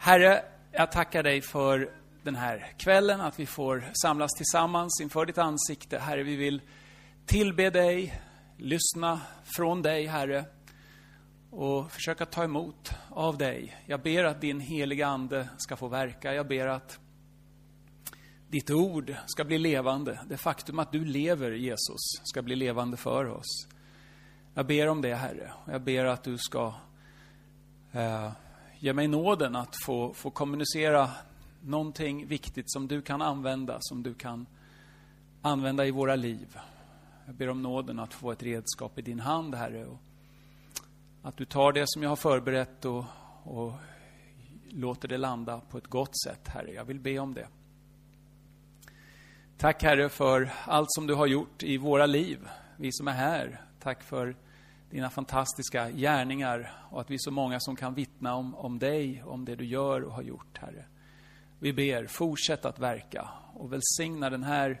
Herre, jag tackar dig för den här kvällen, att vi får samlas tillsammans inför ditt ansikte. Herre, vi vill tillbe dig, lyssna från dig, Herre, och försöka ta emot av dig. Jag ber att din heliga Ande ska få verka. Jag ber att ditt ord ska bli levande. Det faktum att du lever, Jesus, ska bli levande för oss. Jag ber om det, Herre. Jag ber att du ska eh, ge mig nåden att få, få kommunicera någonting viktigt som du kan använda, som du kan använda i våra liv. Jag ber om nåden att få ett redskap i din hand, Herre. Och att du tar det som jag har förberett och, och låter det landa på ett gott sätt, Herre. Jag vill be om det. Tack, Herre, för allt som du har gjort i våra liv, vi som är här. Tack för dina fantastiska gärningar och att vi är så många som kan vittna om, om dig, om det du gör och har gjort, Herre. Vi ber, fortsätt att verka och välsigna den här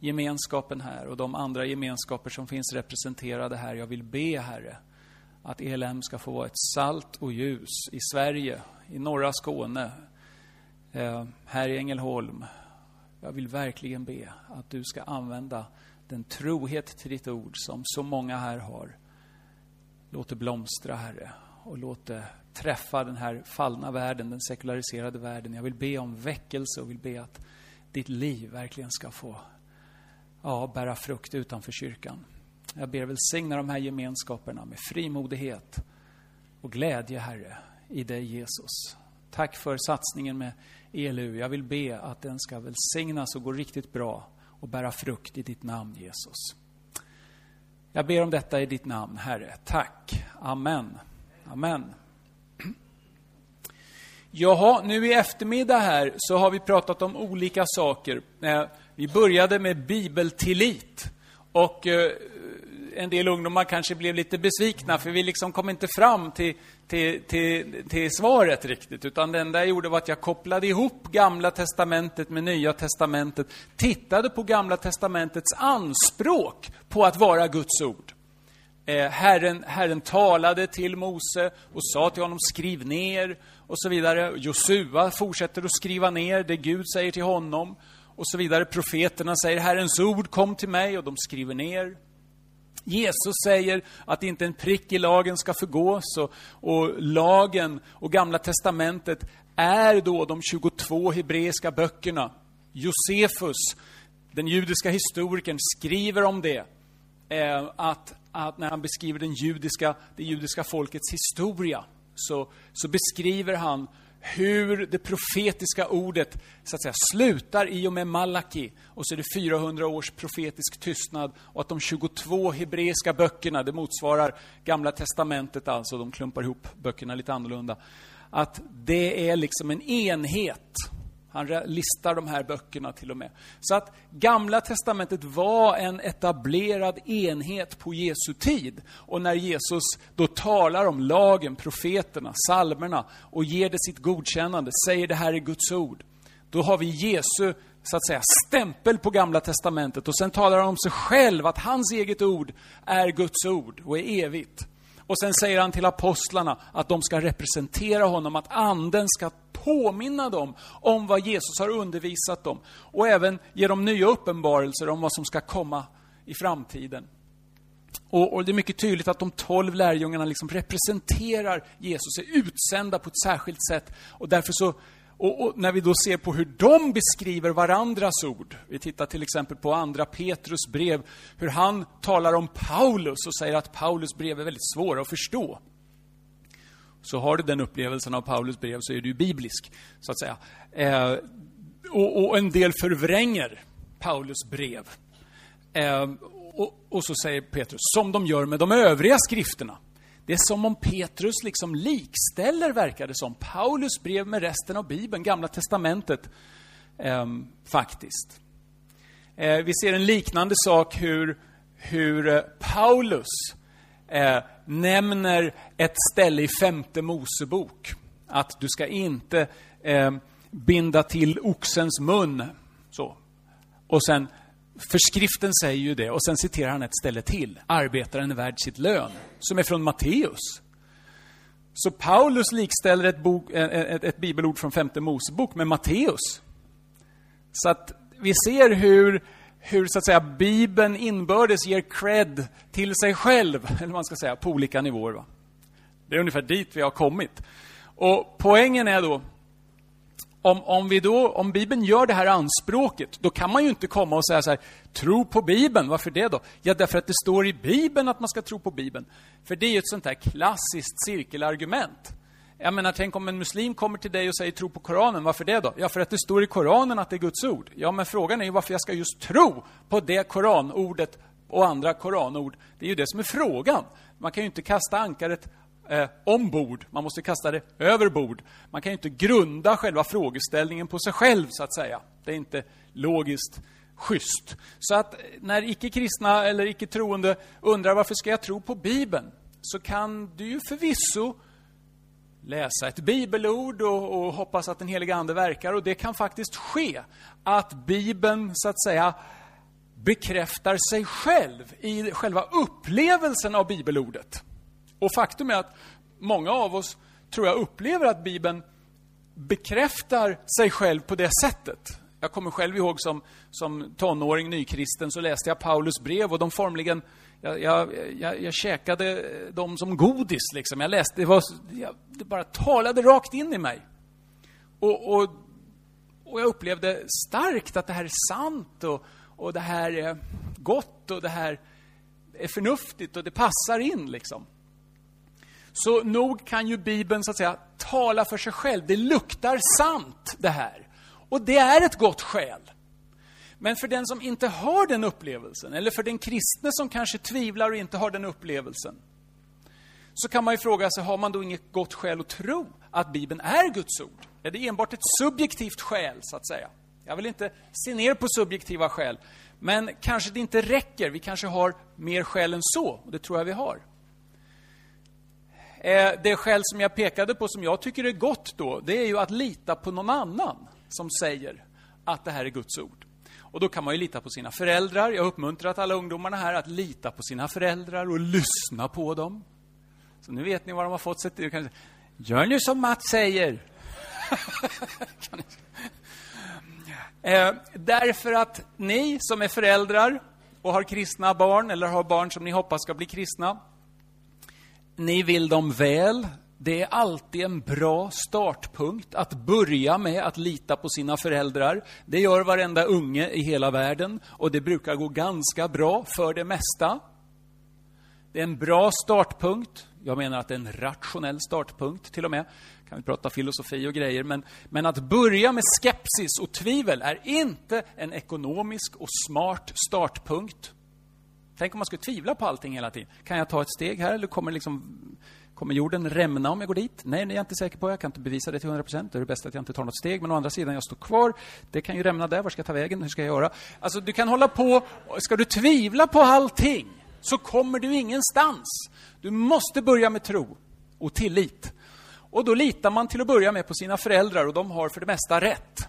gemenskapen här och de andra gemenskaper som finns representerade här. Jag vill be, Herre, att ELM ska få vara ett salt och ljus i Sverige, i norra Skåne, eh, här i Ängelholm. Jag vill verkligen be att du ska använda den trohet till ditt ord som så många här har. Låt det blomstra, Herre, och låt det träffa den här fallna världen, den sekulariserade världen. Jag vill be om väckelse och vill be att ditt liv verkligen ska få ja, bära frukt utanför kyrkan. Jag ber välsigna de här gemenskaperna med frimodighet och glädje, Herre, i dig Jesus. Tack för satsningen med ELU. Jag vill be att den ska välsignas och gå riktigt bra och bära frukt i ditt namn, Jesus. Jag ber om detta i ditt namn, Herre. Tack. Amen. Amen. Jaha, nu i eftermiddag här så har vi pratat om olika saker. Eh, vi började med bibeltillit. Och eh, en del ungdomar kanske blev lite besvikna för vi liksom kom inte fram till, till, till, till svaret riktigt. Utan det enda jag gjorde var att jag kopplade ihop Gamla Testamentet med Nya Testamentet. Tittade på Gamla Testamentets anspråk på att vara Guds ord. Eh, Herren, Herren talade till Mose och sa till honom, skriv ner och så vidare. Josua fortsätter att skriva ner det Gud säger till honom och så vidare. Profeterna säger, Herrens ord kom till mig och de skriver ner. Jesus säger att inte en prick i lagen ska förgås och, och lagen och Gamla Testamentet är då de 22 hebreiska böckerna. Josefus, den judiska historikern, skriver om det. Eh, att, att när han beskriver den judiska, det judiska folkets historia så, så beskriver han hur det profetiska ordet så att säga, slutar i och med Malaki. Och så är det 400 års profetisk tystnad. Och att de 22 hebreiska böckerna, det motsvarar Gamla Testamentet alltså, de klumpar ihop böckerna lite annorlunda. Att det är liksom en enhet. Han listar de här böckerna till och med. Så att Gamla Testamentet var en etablerad enhet på Jesu tid. Och när Jesus då talar om lagen, profeterna, salmerna och ger det sitt godkännande, säger det här är Guds ord. Då har vi Jesu så att säga, stämpel på Gamla Testamentet och sen talar han om sig själv att hans eget ord är Guds ord och är evigt. Och sen säger han till apostlarna att de ska representera honom, att anden ska påminna dem om vad Jesus har undervisat dem. Och även ge dem nya uppenbarelser om vad som ska komma i framtiden. Och, och, det är mycket tydligt att de tolv lärjungarna liksom representerar Jesus, är utsända på ett särskilt sätt. Och därför så och, och, när vi då ser på hur de beskriver varandras ord, vi tittar till exempel på andra Petrus brev, hur han talar om Paulus och säger att Paulus brev är väldigt svåra att förstå. Så har du den upplevelsen av Paulus brev så är du biblisk, så att säga. Eh, och, och, en del förvränger Paulus brev. Eh, och, och så säger Petrus, som de gör med de övriga skrifterna. Det är som om Petrus liksom likställer, verkar det som, Paulus brev med resten av Bibeln, Gamla Testamentet, eh, faktiskt. Eh, vi ser en liknande sak hur, hur eh, Paulus eh, nämner ett ställe i femte Mosebok. Att du ska inte ehm, binda till oxens mun. Så. Och sen för skriften säger ju det, och sen citerar han ett ställe till. Arbetaren är värd sitt lön, som är från Matteus. Så Paulus likställer ett, bok, eh, eh, ett, ett bibelord från femte Mosebok med Matteus. Så att vi ser hur, hur så att säga, Bibeln inbördes ger cred till sig själv, eller vad man ska säga, på olika nivåer. Va? Det är ungefär dit vi har kommit. Och poängen är då, om, om, vi då, om Bibeln gör det här anspråket, då kan man ju inte komma och säga så här, tro på Bibeln, varför det då? Ja, därför att det står i Bibeln att man ska tro på Bibeln. För det är ju ett sånt här klassiskt cirkelargument. Jag menar, tänk om en muslim kommer till dig och säger tro på Koranen, varför det då? Ja, för att det står i Koranen att det är Guds ord. Ja, men frågan är ju varför jag ska just tro på det Koranordet och andra Koranord. Det är ju det som är frågan. Man kan ju inte kasta ankaret eh, ombord, man måste kasta det över bord. Man kan ju inte grunda själva frågeställningen på sig själv, så att säga. Det är inte logiskt schysst. Så att eh, när icke-kristna eller icke-troende undrar varför ska jag tro på Bibeln? Så kan du ju förvisso läsa ett bibelord och, och hoppas att den heliga Ande verkar. Och det kan faktiskt ske att Bibeln, så att säga, bekräftar sig själv i själva upplevelsen av bibelordet. Och faktum är att många av oss, tror jag, upplever att Bibeln bekräftar sig själv på det sättet. Jag kommer själv ihåg som, som tonåring, nykristen, så läste jag Paulus brev och de formligen jag, jag, jag, jag käkade dem som godis. Liksom. Jag läste, det, var, jag, det bara talade rakt in i mig. Och, och, och jag upplevde starkt att det här är sant och, och det här är gott och det här är förnuftigt och det passar in. Liksom. Så nog kan ju Bibeln så att säga tala för sig själv. Det luktar sant det här. Och det är ett gott skäl. Men för den som inte har den upplevelsen, eller för den kristne som kanske tvivlar och inte har den upplevelsen, så kan man ju fråga sig, har man då inget gott skäl att tro att Bibeln är Guds ord? Är det enbart ett subjektivt skäl, så att säga? Jag vill inte se ner på subjektiva skäl, men kanske det inte räcker. Vi kanske har mer skäl än så, och det tror jag vi har. Eh, det skäl som jag pekade på, som jag tycker är gott då, det är ju att lita på någon annan som säger att det här är Guds ord. Och då kan man ju lita på sina föräldrar. Jag har uppmuntrat alla ungdomarna här att lita på sina föräldrar och lyssna på dem. Så nu vet ni vad de har fått sig till. Gör nu som Mats säger. eh, därför att ni som är föräldrar och har kristna barn, eller har barn som ni hoppas ska bli kristna, ni vill dem väl, det är alltid en bra startpunkt att börja med att lita på sina föräldrar. Det gör varenda unge i hela världen och det brukar gå ganska bra för det mesta. Det är en bra startpunkt. Jag menar att det är en rationell startpunkt till och med. Kan vi prata filosofi och grejer. Men, men att börja med skepsis och tvivel är inte en ekonomisk och smart startpunkt. Tänk om man skulle tvivla på allting hela tiden. Kan jag ta ett steg här eller kommer liksom Kommer jorden rämna om jag går dit? Nej, det är jag inte säker på. Jag kan inte bevisa det till 100 procent. Det är det bäst att jag inte tar något steg. Men å andra sidan, jag står kvar. Det kan ju rämna där. Var ska jag ta vägen? Hur ska jag göra? Alltså, du kan hålla på. Ska du tvivla på allting så kommer du ingenstans. Du måste börja med tro och tillit. Och då litar man till att börja med på sina föräldrar och de har för det mesta rätt.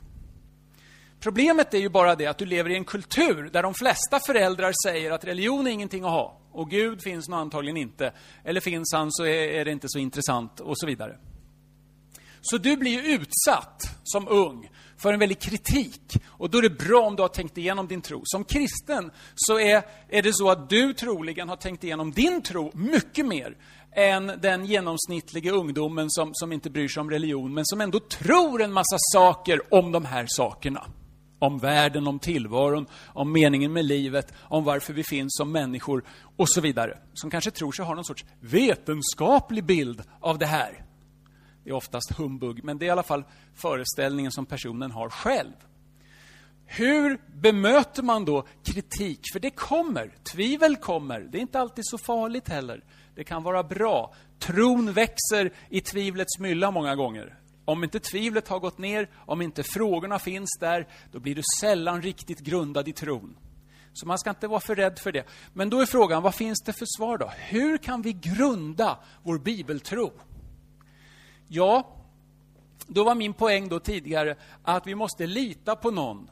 Problemet är ju bara det att du lever i en kultur där de flesta föräldrar säger att religion är ingenting att ha. Och Gud finns nog antagligen inte. Eller finns han så är, det inte så intressant och så vidare. Så du blir ju utsatt som ung för en väldig kritik. Och då är det bra om du har tänkt igenom din tro. Som kristen så är, är det så att du troligen har tänkt igenom din tro mycket mer än den genomsnittliga ungdomen som, som inte bryr sig om religion, men som ändå tror en massa saker om de här sakerna om världen, om tillvaron, om meningen med livet, om varför vi finns som människor och så vidare. Som kanske tror sig ha någon sorts vetenskaplig bild av det här. Det är oftast humbug, men det är i alla fall föreställningen som personen har själv. Hur bemöter man då kritik? För det kommer, tvivel kommer. Det är inte alltid så farligt heller. Det kan vara bra. Tron växer i tvivlets mylla många gånger. Om inte tvivlet har gått ner, om inte frågorna finns där, då blir du sällan riktigt grundad i tron. Så man ska inte vara för rädd för det. Men då är frågan, vad finns det för svar då? Hur kan vi grunda vår bibeltro? Ja, då var min poäng då tidigare att vi måste lita på någon.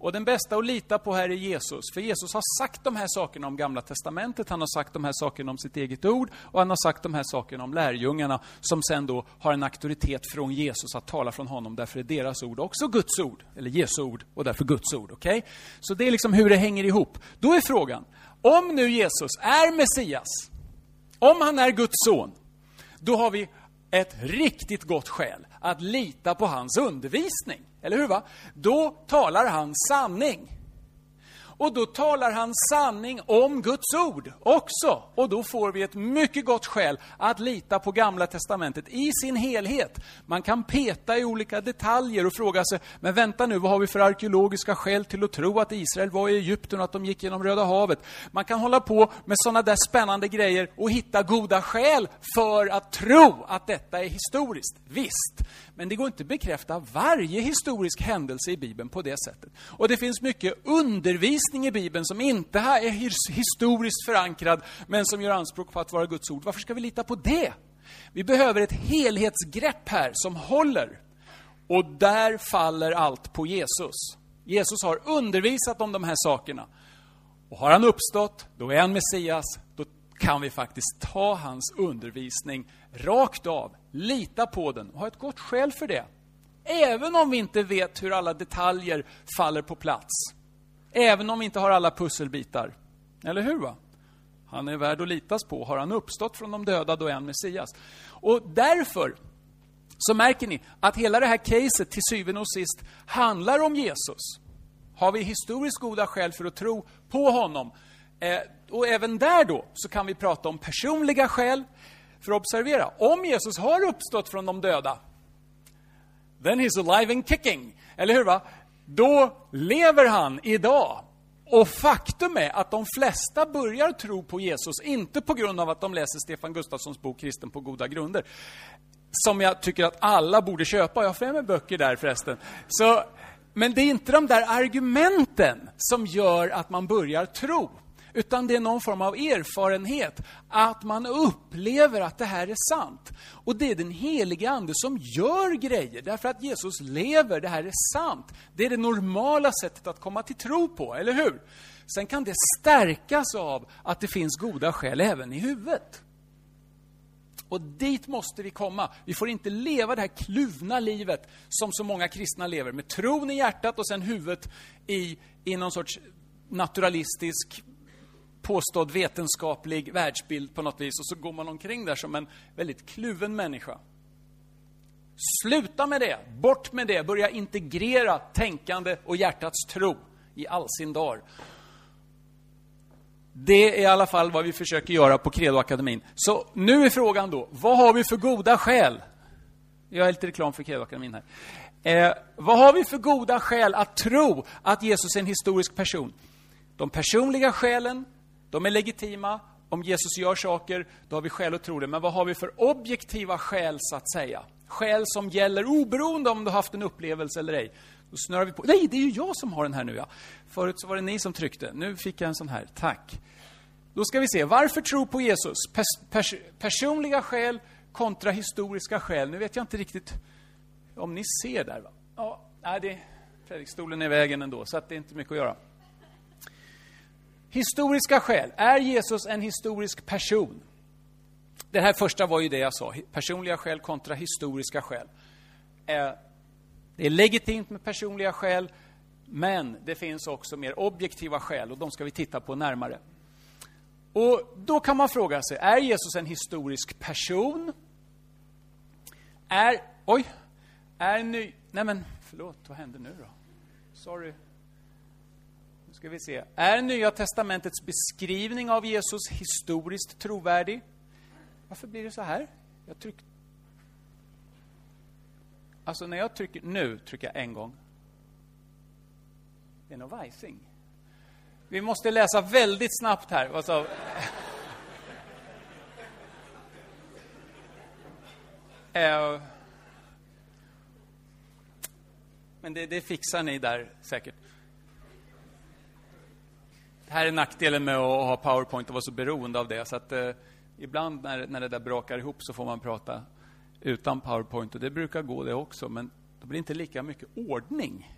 Och den bästa att lita på här är Jesus. För Jesus har sagt de här sakerna om Gamla Testamentet, han har sagt de här sakerna om sitt eget ord och han har sagt de här sakerna om lärjungarna som sen då har en auktoritet från Jesus att tala från honom. Därför är deras ord också Guds ord, eller Jesu ord och därför Guds ord. Okay? Så det är liksom hur det hänger ihop. Då är frågan, om nu Jesus är Messias, om han är Guds son, då har vi ett riktigt gott skäl att lita på hans undervisning. Eller hur? va? Då talar han sanning. Och då talar han sanning om Guds ord också. Och då får vi ett mycket gott skäl att lita på Gamla Testamentet i sin helhet. Man kan peta i olika detaljer och fråga sig, men vänta nu, vad har vi för arkeologiska skäl till att tro att Israel var i Egypten och att de gick genom Röda havet? Man kan hålla på med sådana där spännande grejer och hitta goda skäl för att tro att detta är historiskt. Visst, men det går inte att bekräfta varje historisk händelse i Bibeln på det sättet. Och det finns mycket undervisning i Bibeln som inte är historiskt förankrad, men som gör anspråk på att vara Guds ord. Varför ska vi lita på det? Vi behöver ett helhetsgrepp här som håller. Och där faller allt på Jesus. Jesus har undervisat om de här sakerna. Och har han uppstått, då är han Messias, då kan vi faktiskt ta hans undervisning rakt av, lita på den och ha ett gott skäl för det. Även om vi inte vet hur alla detaljer faller på plats. Även om vi inte har alla pusselbitar. Eller hur? va? Han är värd att litas på. Har han uppstått från de döda, då är han Messias. Och därför så märker ni att hela det här caset till syvende och sist handlar om Jesus. Har vi historiskt goda skäl för att tro på honom? Eh, och även där då så kan vi prata om personliga skäl. För observera, om Jesus har uppstått från de döda, then he's alive and kicking. Eller hur? va? Då lever han idag. Och faktum är att de flesta börjar tro på Jesus, inte på grund av att de läser Stefan Gustafssons bok Kristen på goda grunder. Som jag tycker att alla borde köpa. Jag har fem böcker där förresten. Så, men det är inte de där argumenten som gör att man börjar tro. Utan det är någon form av erfarenhet, att man upplever att det här är sant. Och det är den helige Ande som gör grejer, därför att Jesus lever, det här är sant. Det är det normala sättet att komma till tro på, eller hur? Sen kan det stärkas av att det finns goda skäl även i huvudet. Och dit måste vi komma. Vi får inte leva det här kluvna livet som så många kristna lever, med tron i hjärtat och sen huvudet i, i någon sorts naturalistisk påstådd vetenskaplig världsbild på något vis och så går man omkring där som en väldigt kluven människa. Sluta med det, bort med det, börja integrera tänkande och hjärtats tro i all sin dar. Det är i alla fall vad vi försöker göra på Credoakademin. Så nu är frågan då, vad har vi för goda skäl? Jag är lite reklam för Credoakademin här. Eh, vad har vi för goda skäl att tro att Jesus är en historisk person? De personliga skälen, de är legitima. Om Jesus gör saker, då har vi skäl att tro det. Men vad har vi för objektiva skäl, så att säga? Skäl som gäller oberoende om du har haft en upplevelse eller ej. Då snurrar vi på. Nej, det är ju jag som har den här nu, ja. Förut så var det ni som tryckte. Nu fick jag en sån här. Tack. Då ska vi se. Varför tro på Jesus? Pers pers personliga skäl kontra historiska skäl. Nu vet jag inte riktigt om ni ser där, va? Ja, nej, det... Fredrikstolen är i vägen ändå, så att det är inte mycket att göra. Historiska skäl. Är Jesus en historisk person? Det här första var ju det jag sa. Personliga skäl kontra historiska skäl. Eh, det är legitimt med personliga skäl, men det finns också mer objektiva skäl och de ska vi titta på närmare. Och Då kan man fråga sig, är Jesus en historisk person? Är... Oj! Är ny... Nej men, förlåt, vad hände nu då? Sorry ska vi se. Är Nya Testamentets beskrivning av Jesus historiskt trovärdig? Varför blir det så här? Jag tryck... Alltså, när jag trycker... Nu trycker jag en gång. Det är nog vajsing. Vi måste läsa väldigt snabbt här. Alltså... Men det, det fixar ni där säkert. Här är nackdelen med att ha Powerpoint och vara så beroende av det. Så att, eh, ibland när, när det där brakar ihop så får man prata utan Powerpoint. Och det brukar gå det också, men då blir det inte lika mycket ordning.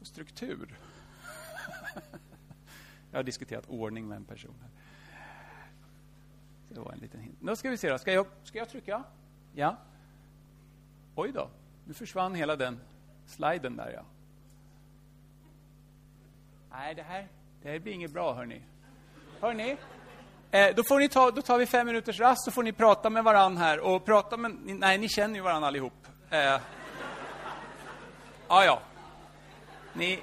och struktur. Jag har diskuterat ordning med en person. Här. Det var en liten hint. Nu ska vi se då. Ska jag, ska jag trycka? Ja. Oj då. Nu försvann hela den sliden där, ja. Nej, det här, det här blir inget bra, hörni. Hörni, eh, då, får ni ta, då tar vi fem minuters rast, så får ni prata med varann här. Och prata med, nej, ni känner ju varann allihop. Eh, ja, ja. Ni,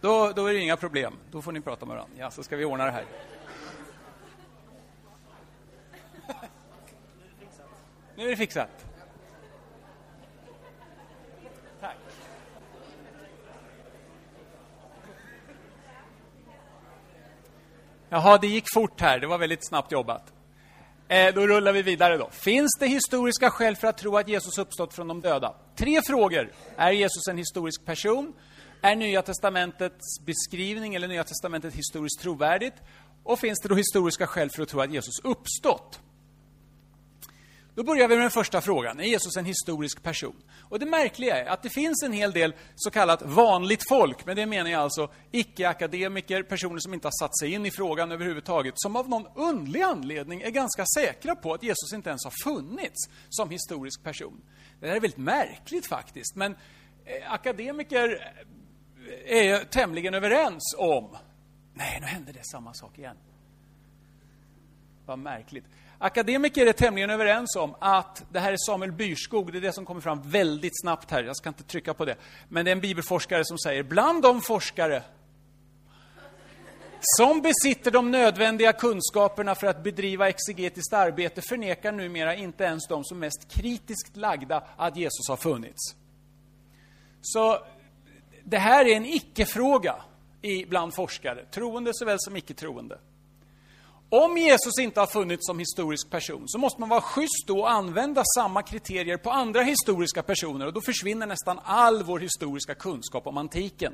då, då är det inga problem. Då får ni prata med varandra. Ja, så ska vi ordna det här. Nu är det fixat. Jaha, det gick fort här. Det var väldigt snabbt jobbat. Eh, då rullar vi vidare då. Finns det historiska skäl för att tro att Jesus uppstått från de döda? Tre frågor. Är Jesus en historisk person? Är Nya Testamentets beskrivning eller Nya Testamentet historiskt trovärdigt? Och finns det då historiska skäl för att tro att Jesus uppstått? Då börjar vi med den första frågan. Är Jesus en historisk person? Och det märkliga är att det finns en hel del så kallat vanligt folk, med det menar jag alltså icke-akademiker, personer som inte har satt sig in i frågan överhuvudtaget, som av någon underlig anledning är ganska säkra på att Jesus inte ens har funnits som historisk person. Det här är väldigt märkligt faktiskt, men eh, akademiker eh, är tämligen överens om... Nej, nu hände det samma sak igen. Vad märkligt. Akademiker är tämligen överens om att det här är Samuel Byrskog, det är det som kommer fram väldigt snabbt här, jag ska inte trycka på det. Men det är en bibelforskare som säger, bland de forskare som besitter de nödvändiga kunskaperna för att bedriva exegetiskt arbete förnekar numera inte ens de som mest kritiskt lagda att Jesus har funnits. Så det här är en icke-fråga bland forskare, troende såväl som icke-troende. Om Jesus inte har funnits som historisk person så måste man vara schysst och använda samma kriterier på andra historiska personer och då försvinner nästan all vår historiska kunskap om antiken.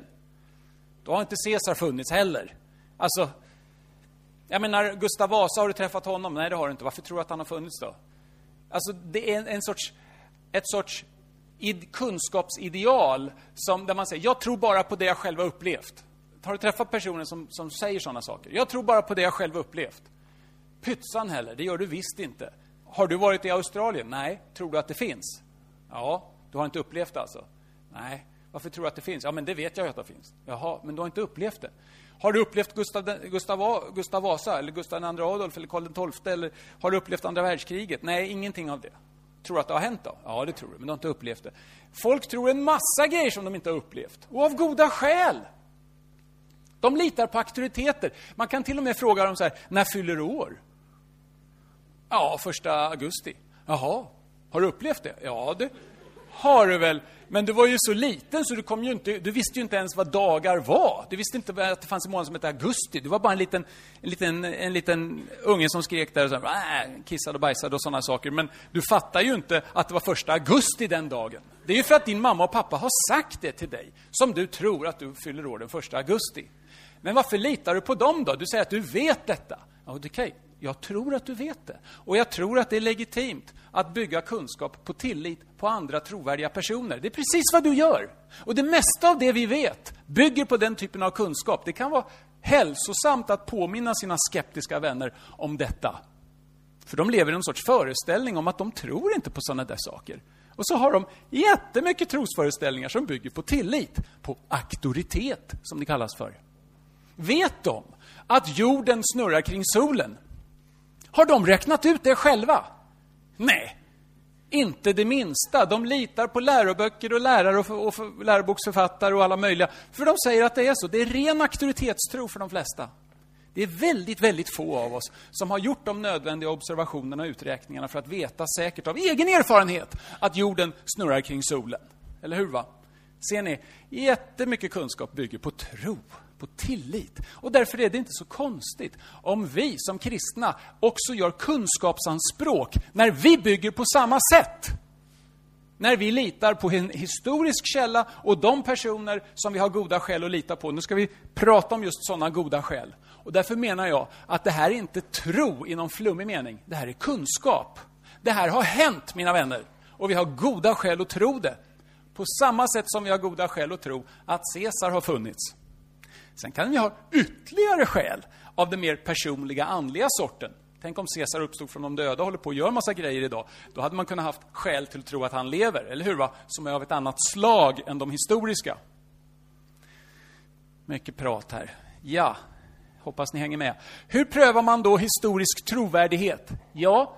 Då har inte Caesar funnits heller. Alltså, jag menar, Gustav Vasa, har du träffat honom? Nej, det har du inte. Varför tror du att han har funnits då? Alltså, det är en, en sorts, ett sorts id, kunskapsideal som, där man säger, jag tror bara på det jag själv har upplevt. Har du träffat personer som, som säger sådana saker? Jag tror bara på det jag själv upplevt. Pytsan heller, det gör du visst inte. Har du varit i Australien? Nej. Tror du att det finns? Ja. Du har inte upplevt det alltså? Nej. Varför tror du att det finns? Ja, men det vet jag ju att det finns. Jaha, men du har inte upplevt det. Har du upplevt Gustav, Gustav, Gustav Vasa, eller Gustav II Adolf, eller Karl XII, eller har du upplevt andra världskriget? Nej, ingenting av det. Tror du att det har hänt då? Ja, det tror du, men du har inte upplevt det. Folk tror en massa grejer som de inte har upplevt. Och av goda skäl. De litar på auktoriteter. Man kan till och med fråga dem så här, när fyller du år? Ja, första augusti. Jaha, har du upplevt det? Ja, det har du väl. Men du var ju så liten så du, kom ju inte, du visste ju inte ens vad dagar var. Du visste inte att det fanns en månad som hette augusti. Du var bara en liten, en liten, en liten unge som skrek där och så här, äh, kissade och bajsade och sådana saker. Men du fattar ju inte att det var första augusti den dagen. Det är ju för att din mamma och pappa har sagt det till dig som du tror att du fyller år den första augusti. Men varför litar du på dem då? Du säger att du vet detta. Ja, okej, okay. jag tror att du vet det. Och jag tror att det är legitimt att bygga kunskap på tillit på andra trovärdiga personer. Det är precis vad du gör. Och det mesta av det vi vet bygger på den typen av kunskap. Det kan vara hälsosamt att påminna sina skeptiska vänner om detta. För de lever i någon sorts föreställning om att de tror inte på sådana där saker. Och så har de jättemycket trosföreställningar som bygger på tillit, på auktoritet, som det kallas för. Vet de att jorden snurrar kring solen? Har de räknat ut det själva? Nej, inte det minsta. De litar på läroböcker och lärare och, och läroboksförfattare och alla möjliga. För de säger att det är så. Det är ren auktoritetstro för de flesta. Det är väldigt, väldigt få av oss som har gjort de nödvändiga observationerna och uträkningarna för att veta säkert av egen erfarenhet att jorden snurrar kring solen. Eller hur? va? Ser ni? Jättemycket kunskap bygger på tro på tillit. Och därför är det inte så konstigt om vi som kristna också gör kunskapsanspråk när vi bygger på samma sätt. När vi litar på en historisk källa och de personer som vi har goda skäl att lita på. Nu ska vi prata om just sådana goda skäl. Och därför menar jag att det här är inte tro i någon flummig mening. Det här är kunskap. Det här har hänt, mina vänner. Och vi har goda skäl att tro det På samma sätt som vi har goda skäl att tro att Caesar har funnits. Sen kan vi ha ytterligare skäl av den mer personliga, andliga sorten. Tänk om Caesar uppstod från de döda och håller på och gör massa grejer idag. Då hade man kunnat haft skäl till att tro att han lever, eller hur? Va? Som är av ett annat slag än de historiska. Mycket prat här. Ja, hoppas ni hänger med. Hur prövar man då historisk trovärdighet? Ja,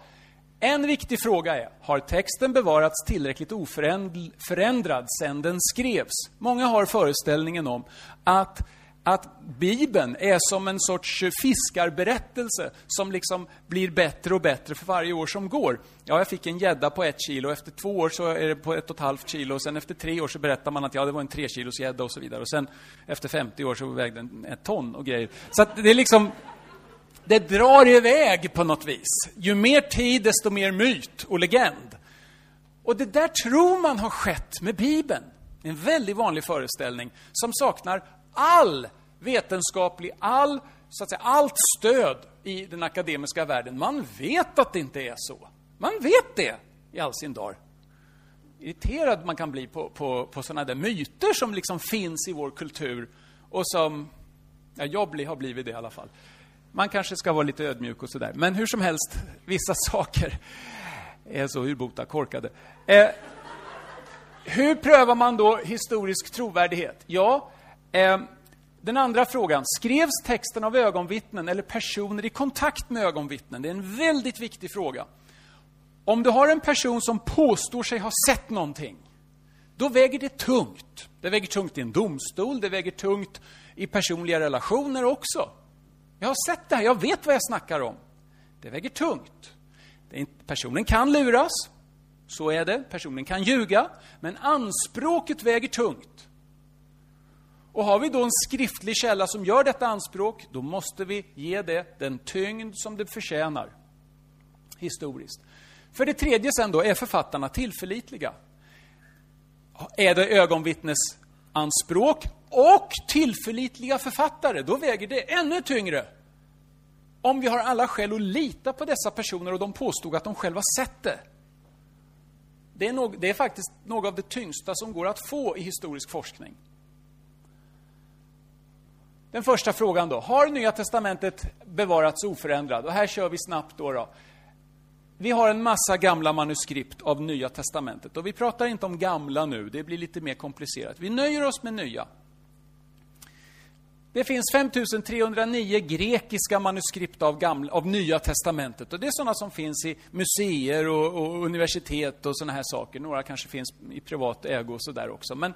en viktig fråga är, har texten bevarats tillräckligt oförändrad sedan den skrevs? Många har föreställningen om att att Bibeln är som en sorts fiskarberättelse som liksom blir bättre och bättre för varje år som går. Ja, jag fick en gädda på ett kilo, efter två år så är det på ett och ett halvt kilo, och sen efter tre år så berättar man att ja, det var en tre kilos gädda och så vidare. Och sen efter 50 år så vägde den ett ton och grejer. Så att det är liksom, det drar iväg på något vis. Ju mer tid, desto mer myt och legend. Och det där tror man har skett med Bibeln. En väldigt vanlig föreställning som saknar all vetenskaplig, all, så att säga, allt stöd i den akademiska världen. Man vet att det inte är så. Man vet det i all sin dar. Irriterad man kan bli på, på, på sådana där myter som liksom finns i vår kultur och som, ja, jag bli, har blivit det i alla fall. Man kanske ska vara lite ödmjuk och sådär. Men hur som helst, vissa saker är så urbota korkade. Eh, hur prövar man då historisk trovärdighet? Ja, Eh, den andra frågan, skrevs texten av ögonvittnen eller personer i kontakt med ögonvittnen? Det är en väldigt viktig fråga. Om du har en person som påstår sig ha sett någonting, då väger det tungt. Det väger tungt i en domstol, det väger tungt i personliga relationer också. Jag har sett det här, jag vet vad jag snackar om. Det väger tungt. personen kan luras, så är det. Personen kan ljuga, men anspråket väger tungt. Och har vi då en skriftlig källa som gör detta anspråk, då måste vi ge det den tyngd som det förtjänar, historiskt. För det tredje sen då, är författarna tillförlitliga? Är det ögonvittnesanspråk och tillförlitliga författare, då väger det ännu tyngre. Om vi har alla skäl att lita på dessa personer och de påstod att de själva sett det. Det är, nog, det är faktiskt något av det tyngsta som går att få i historisk forskning. Den första frågan då. Har Nya Testamentet bevarats oförändrat? Och här kör vi snabbt då. då. Vi har en massa gamla manuskript av Nya Testamentet. Och vi pratar inte om gamla nu, det blir lite mer komplicerat. Vi nöjer oss med nya. Det finns 5309 grekiska manuskript av, gamla, av Nya Testamentet. Och det är sådana som finns i museer och, och universitet och sådana här saker. Några kanske finns i privat ägo och sådär också. Men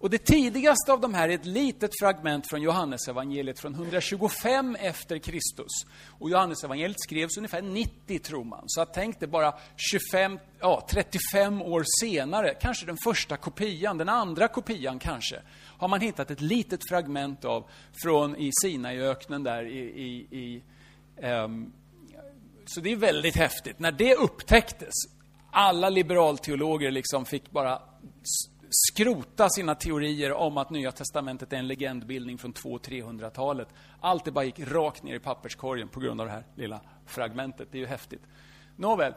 och det tidigaste av de här är ett litet fragment från Johannesevangeliet från 125 efter Kristus. Och Johannesevangeliet skrevs ungefär 90, tror man. Så tänk dig bara 25, ja, 35 år senare, kanske den första kopian, den andra kopian kanske, har man hittat ett litet fragment av från i Sinaiöknen där i, i, i um, så det är väldigt häftigt. När det upptäcktes, alla liberalteologer liksom fick bara skrota sina teorier om att Nya Testamentet är en legendbildning från 200-300-talet. Allt det bara gick rakt ner i papperskorgen på grund av det här lilla fragmentet. Det är ju häftigt. Nåväl,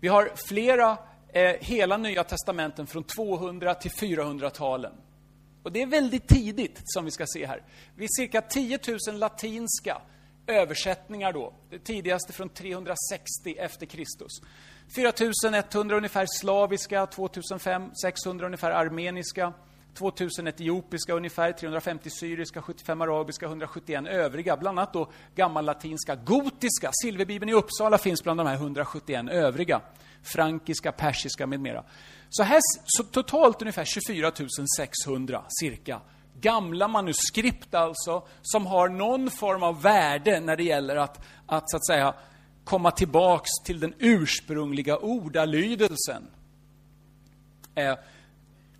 vi har flera eh, hela Nya Testamenten från 200 till 400-talen. Och det är väldigt tidigt, som vi ska se här. Vi cirka 10 000 latinska översättningar då. Det tidigaste från 360 efter Kristus. 4100 ungefär slaviska, 2500-600 ungefär armeniska, 2000 etiopiska ungefär, 350 syriska, 75 arabiska, 171 övriga. Bland annat då gammallatinska, gotiska. Silverbibeln i Uppsala finns bland de här 171 övriga. Frankiska, persiska med mera. Så här så totalt ungefär 24 600 cirka. Gamla manuskript alltså, som har någon form av värde när det gäller att, att så att säga komma tillbaks till den ursprungliga ordalydelsen. Eh,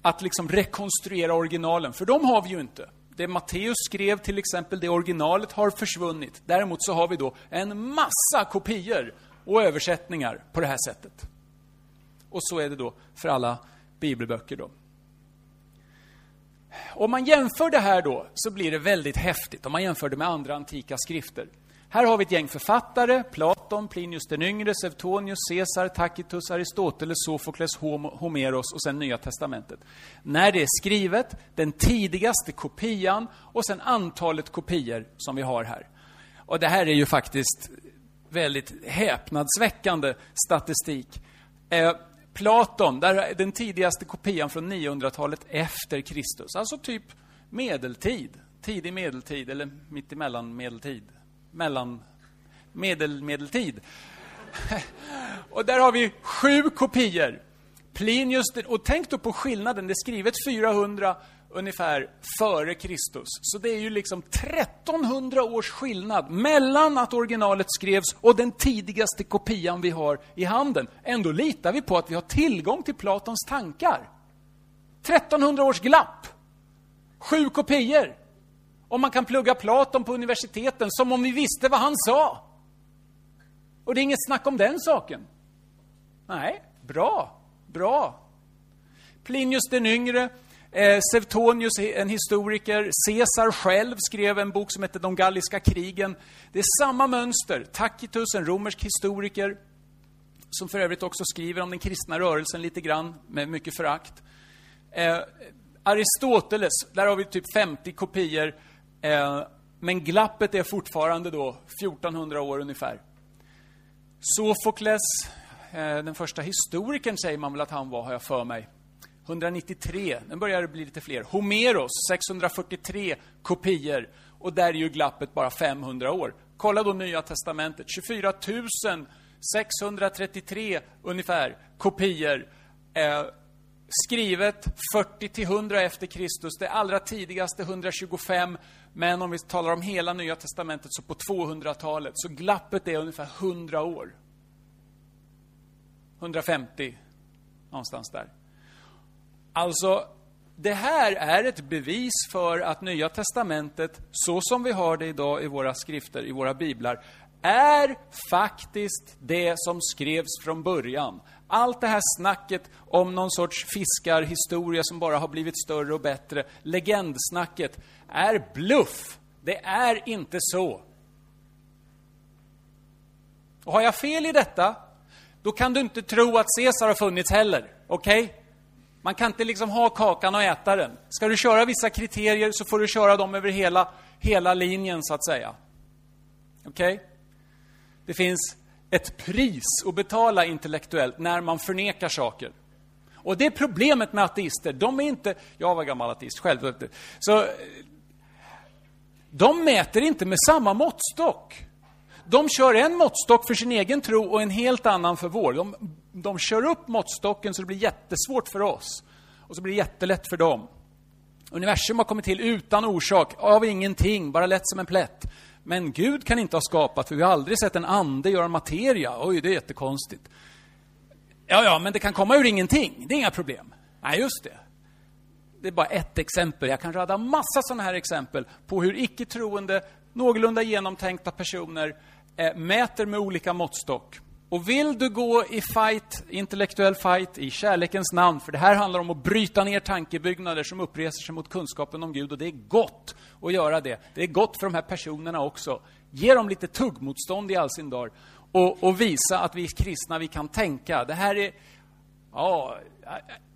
att liksom rekonstruera originalen, för de har vi ju inte. Det Matteus skrev till exempel, det originalet har försvunnit. Däremot så har vi då en massa kopior och översättningar på det här sättet. Och så är det då för alla bibelböcker då. Om man jämför det här då, så blir det väldigt häftigt om man jämför det med andra antika skrifter. Här har vi ett gäng författare, Platon Platon, Plinius den yngre, Sevtonius, Caesar, Tacitus, Aristoteles, Sofokles, Homeros och sen Nya Testamentet. När det är skrivet, den tidigaste kopian och sen antalet kopior som vi har här. Och det här är ju faktiskt väldigt häpnadsväckande statistik. Eh, Platon, där den tidigaste kopian från 900-talet efter Kristus, alltså typ medeltid, tidig medeltid eller mittemellan medeltid, mellan medelmedeltid. och där har vi sju kopior. Plinius, och tänk då på skillnaden, det är skrivet 400 ungefär före Kristus. Så det är ju liksom 1300 års skillnad mellan att originalet skrevs och den tidigaste kopian vi har i handen. Ändå litar vi på att vi har tillgång till Platons tankar. 1300 års glapp! Sju kopior! Och man kan plugga Platon på universiteten som om vi visste vad han sa. Och det är inget snack om den saken. Nej, bra, bra. Plinius den yngre, eh, Sevtonius, en historiker, Caesar själv skrev en bok som hette De galliska krigen. Det är samma mönster. Tacitus, en romersk historiker, som för övrigt också skriver om den kristna rörelsen lite grann, med mycket förakt. Eh, Aristoteles, där har vi typ 50 kopior, eh, men glappet är fortfarande då 1400 år ungefär. Sofokles, eh, den första historikern säger man väl att han var, har jag för mig. 193, den börjar det bli lite fler. Homeros, 643 kopior. Och där är ju glappet bara 500 år. Kolla då Nya Testamentet, 24 633 ungefär kopior. Eh, skrivet 40 till 100 efter Kristus, det allra tidigaste 125, men om vi talar om hela Nya Testamentet så på 200-talet, så glappet är ungefär 100 år. 150, någonstans där. Alltså, det här är ett bevis för att Nya Testamentet, så som vi har det idag i våra skrifter, i våra biblar, är faktiskt det som skrevs från början. Allt det här snacket om någon sorts fiskarhistoria som bara har blivit större och bättre, legendsnacket, är bluff. Det är inte så. Och har jag fel i detta, då kan du inte tro att Caesar har funnits heller. Okej? Okay? Man kan inte liksom ha kakan och äta den. Ska du köra vissa kriterier så får du köra dem över hela, hela linjen, så att säga. Okej? Okay? Det finns ett pris att betala intellektuellt när man förnekar saker. Och det är problemet med ateister. De är inte... Jag var gammal ateist själv. Så, de mäter inte med samma måttstock. De kör en måttstock för sin egen tro och en helt annan för vår. De, de kör upp måttstocken så det blir jättesvårt för oss. Och så blir det jättelätt för dem. Universum har kommit till utan orsak, av ingenting, bara lätt som en plätt. Men Gud kan inte ha skapat, för vi har aldrig sett en ande göra materia. Oj, det är jättekonstigt. Ja, ja, men det kan komma ur ingenting. Det är inga problem. Nej, just det. Det är bara ett exempel. Jag kan rada massa sådana här exempel på hur icke-troende, någorlunda genomtänkta personer eh, mäter med olika måttstock. Och vill du gå i fight, intellektuell fight, i kärlekens namn, för det här handlar om att bryta ner tankebyggnader som uppreser sig mot kunskapen om Gud, och det är gott att göra det. Det är gott för de här personerna också. Ge dem lite tuggmotstånd i all sin dag och, och visa att vi kristna, vi kan tänka. Det här är... Ja,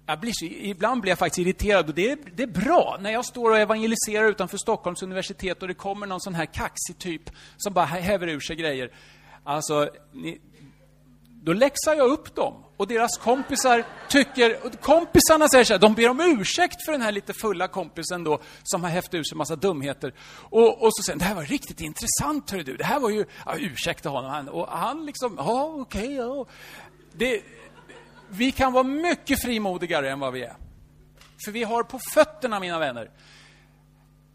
jag blir ibland blir jag faktiskt irriterad och det är, det är bra när jag står och evangeliserar utanför Stockholms universitet och det kommer någon sån här kaxig typ som bara häver ur sig grejer. Alltså, ni, då läxar jag upp dem. Och deras kompisar tycker, kompisarna säger så här, de ber om ursäkt för den här lite fulla kompisen då, som har hävt ur sig massa dumheter. Och, och så säger det här var riktigt intressant, hörru du. Det här var ju, ja, ursäkta honom. Han, och han liksom, ja, okej, okay, ja. Det, vi kan vara mycket frimodigare än vad vi är. För vi har på fötterna, mina vänner.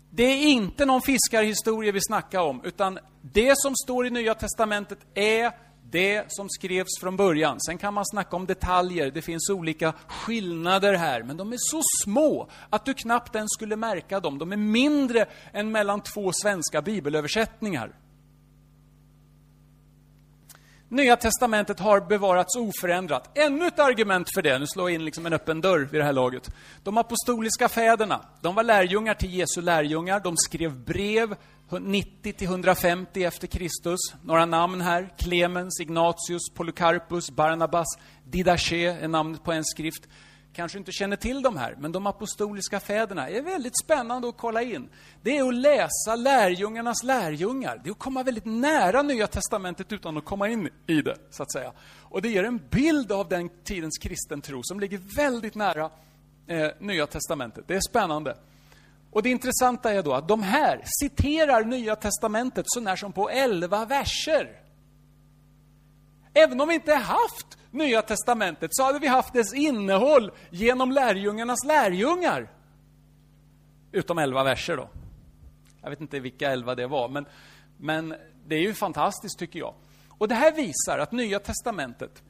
Det är inte någon fiskarhistoria vi snackar om, utan det som står i Nya Testamentet är det som skrevs från början. Sen kan man snacka om detaljer, det finns olika skillnader här, men de är så små att du knappt ens skulle märka dem. De är mindre än mellan två svenska bibelöversättningar. Nya testamentet har bevarats oförändrat. Ännu ett argument för det, nu slår jag in liksom en öppen dörr vid det här laget. De apostoliska fäderna, de var lärjungar till Jesu lärjungar. De skrev brev 90 till 150 efter Kristus. Några namn här. Clemens, Ignatius, Polycarpus, Barnabas, Didache är namnet på en skrift kanske inte känner till de här, men de apostoliska fäderna är väldigt spännande att kolla in. Det är att läsa lärjungarnas lärjungar. Det är att komma väldigt nära Nya Testamentet utan att komma in i det, så att säga. Och det ger en bild av den tidens kristen tro som ligger väldigt nära eh, Nya Testamentet. Det är spännande. Och det intressanta är då att de här citerar Nya Testamentet så när som på elva verser. Även om vi inte haft Nya Testamentet så hade vi haft dess innehåll genom lärjungarnas lärjungar. Utom elva verser då. Jag vet inte vilka elva det var, men, men det är ju fantastiskt tycker jag. Och det här visar att Nya Testamentet,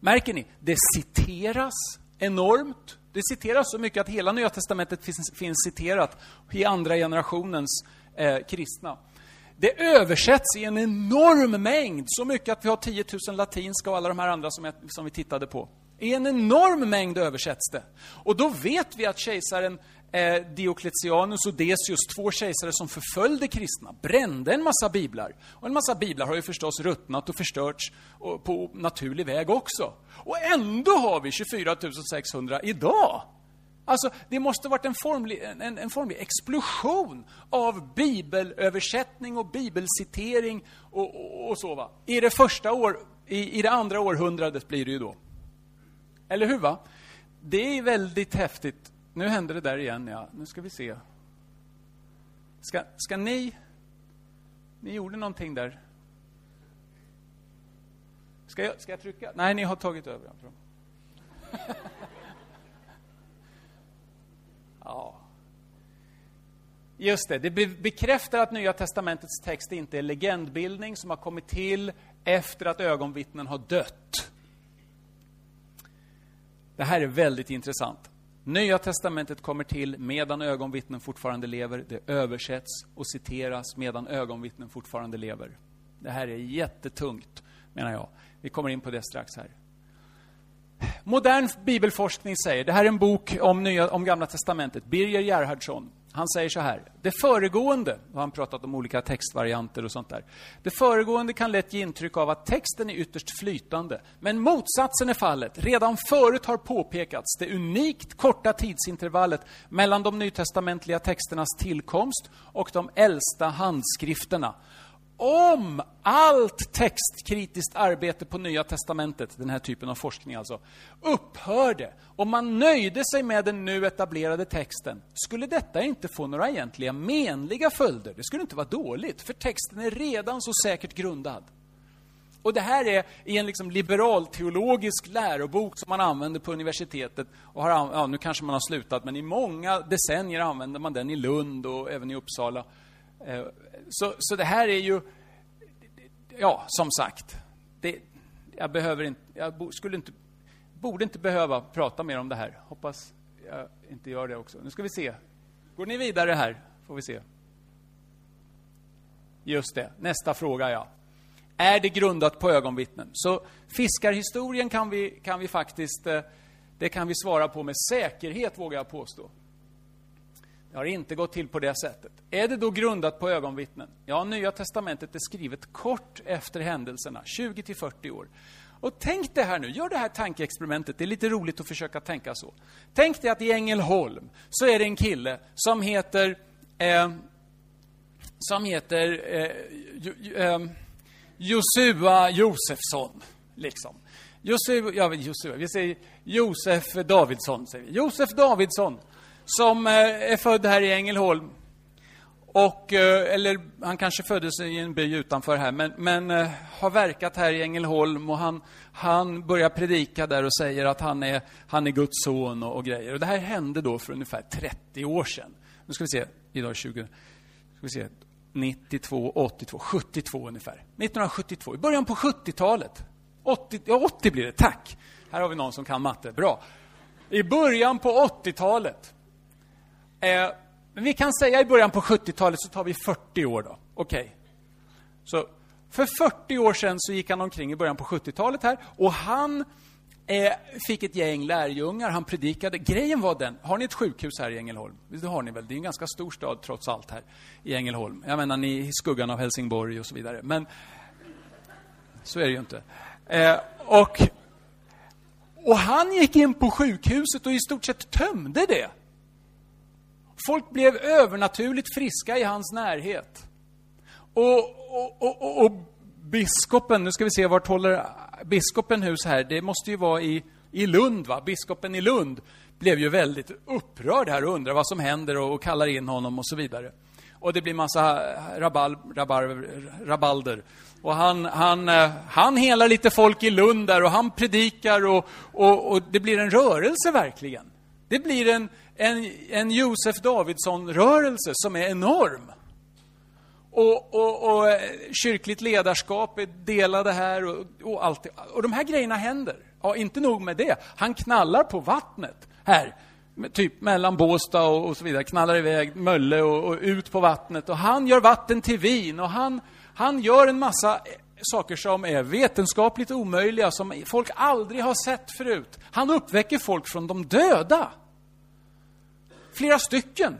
märker ni, det citeras enormt. Det citeras så mycket att hela Nya Testamentet finns, finns citerat i andra generationens eh, kristna. Det översätts i en enorm mängd, så mycket att vi har 10 000 latinska och alla de här andra som, jag, som vi tittade på. I en enorm mängd översätts det. Och då vet vi att kejsaren eh, Diocletianus och Decius, två kejsare som förföljde kristna, brände en massa biblar. Och en massa biblar har ju förstås ruttnat och förstörts och på naturlig väg också. Och ändå har vi 24 600 idag. Alltså, det måste varit en formlig, en, en formlig explosion av bibelöversättning och bibelcitering och, och, och så. Va? I det första år, i, i det andra århundradet blir det ju då. Eller hur? va? Det är väldigt häftigt. Nu händer det där igen, ja. Nu ska vi se. Ska, ska ni... Ni gjorde någonting där. Ska jag, ska jag trycka? Nej, ni har tagit över. Ja. Just det, det bekräftar att Nya Testamentets text inte är legendbildning som har kommit till efter att ögonvittnen har dött. Det här är väldigt intressant. Nya Testamentet kommer till medan ögonvittnen fortfarande lever. Det översätts och citeras medan ögonvittnen fortfarande lever. Det här är jättetungt, menar jag. Vi kommer in på det strax här. Modern bibelforskning säger, det här är en bok om, nya, om Gamla Testamentet, Birger Gerhardsson. Han säger så här, det föregående, och han pratat om olika textvarianter och sånt där. Det föregående kan lätt ge intryck av att texten är ytterst flytande. Men motsatsen är fallet. Redan förut har påpekats det unikt korta tidsintervallet mellan de nytestamentliga texternas tillkomst och de äldsta handskrifterna om allt textkritiskt arbete på Nya Testamentet, den här typen av forskning alltså, upphörde och man nöjde sig med den nu etablerade texten, skulle detta inte få några egentliga menliga följder. Det skulle inte vara dåligt, för texten är redan så säkert grundad. Och det här är i en liksom liberalteologisk lärobok som man använder på universitetet. Och har, ja, nu kanske man har slutat, men i många decennier använder man den i Lund och även i Uppsala. Eh, så, så det här är ju, ja, som sagt, det, jag behöver inte, jag skulle inte, borde inte behöva prata mer om det här. Hoppas jag inte gör det också. Nu ska vi se. Går ni vidare här? Får vi se. Just det, nästa fråga ja. Är det grundat på ögonvittnen? Så fiskarhistorien kan vi, kan vi faktiskt, eh, det kan vi svara på med säkerhet, vågar jag påstå. Det har inte gått till på det sättet. Är det då grundat på ögonvittnen? Ja, Nya Testamentet är skrivet kort efter händelserna, 20 40 år. Och tänk det här nu, gör det här tankeexperimentet, det är lite roligt att försöka tänka så. Tänk dig att i Ängelholm så är det en kille som heter eh, som heter eh, eh, Josua Josefsson, liksom. Josua, ja, Josua, vi säger Josef Davidsson, säger vi. Josef Davidsson som eh, är född här i Ängelholm. Och, eh, eller han kanske föddes i en by utanför här, men, men eh, har verkat här i Ängelholm och han, han börjar predika där och säger att han är, han är Guds son och, och grejer. Och det här hände då för ungefär 30 år sedan. Nu ska vi se, idag 20, ska vi se, 92, 82, 72 ungefär. 1972, i början på 70-talet. 80, ja, 80 blir det, tack! Här har vi någon som kan matte, bra. I början på 80-talet Eh, men vi kan säga i början på 70-talet så tar vi 40 år då. Okej. Okay. Så För 40 år sedan så gick han omkring i början på 70-talet här och han eh, fick ett gäng lärjungar, han predikade. Grejen var den, har ni ett sjukhus här i Ängelholm? Det har ni väl? Det är en ganska stor stad trots allt här i Ängelholm. Jag menar, ni i skuggan av Helsingborg och så vidare. Men så är det ju inte. Eh, och, och han gick in på sjukhuset och i stort sett tömde det. Folk blev övernaturligt friska i hans närhet. Och, och, och, och, biskopen, nu ska vi se, vart håller biskopen hus här? Det måste ju vara i, i Lund, va? Biskopen i Lund blev ju väldigt upprörd här och undrar vad som händer och, och kallar in honom och så vidare. Och det blir massa rabal, rabal, rabalder. Och han, han, eh, han helar lite folk i Lund där och han predikar och, och, och det blir en rörelse verkligen. Det blir en, en, en Josef Davidsson-rörelse som är enorm. Och, och, och, eh, kyrkligt ledarskap är delade här och, och allt. Och de här grejerna händer. Ja, inte nog med det. Han knallar på vattnet här. Typ mellan Båstad och, och så vidare. Knallar iväg Mölle och, och, ut på vattnet. Och han gör vatten till vin. Och han, han gör en massa eh, saker som är vetenskapligt omöjliga, som folk aldrig har sett förut. Han uppväcker folk från de döda. Flera stycken.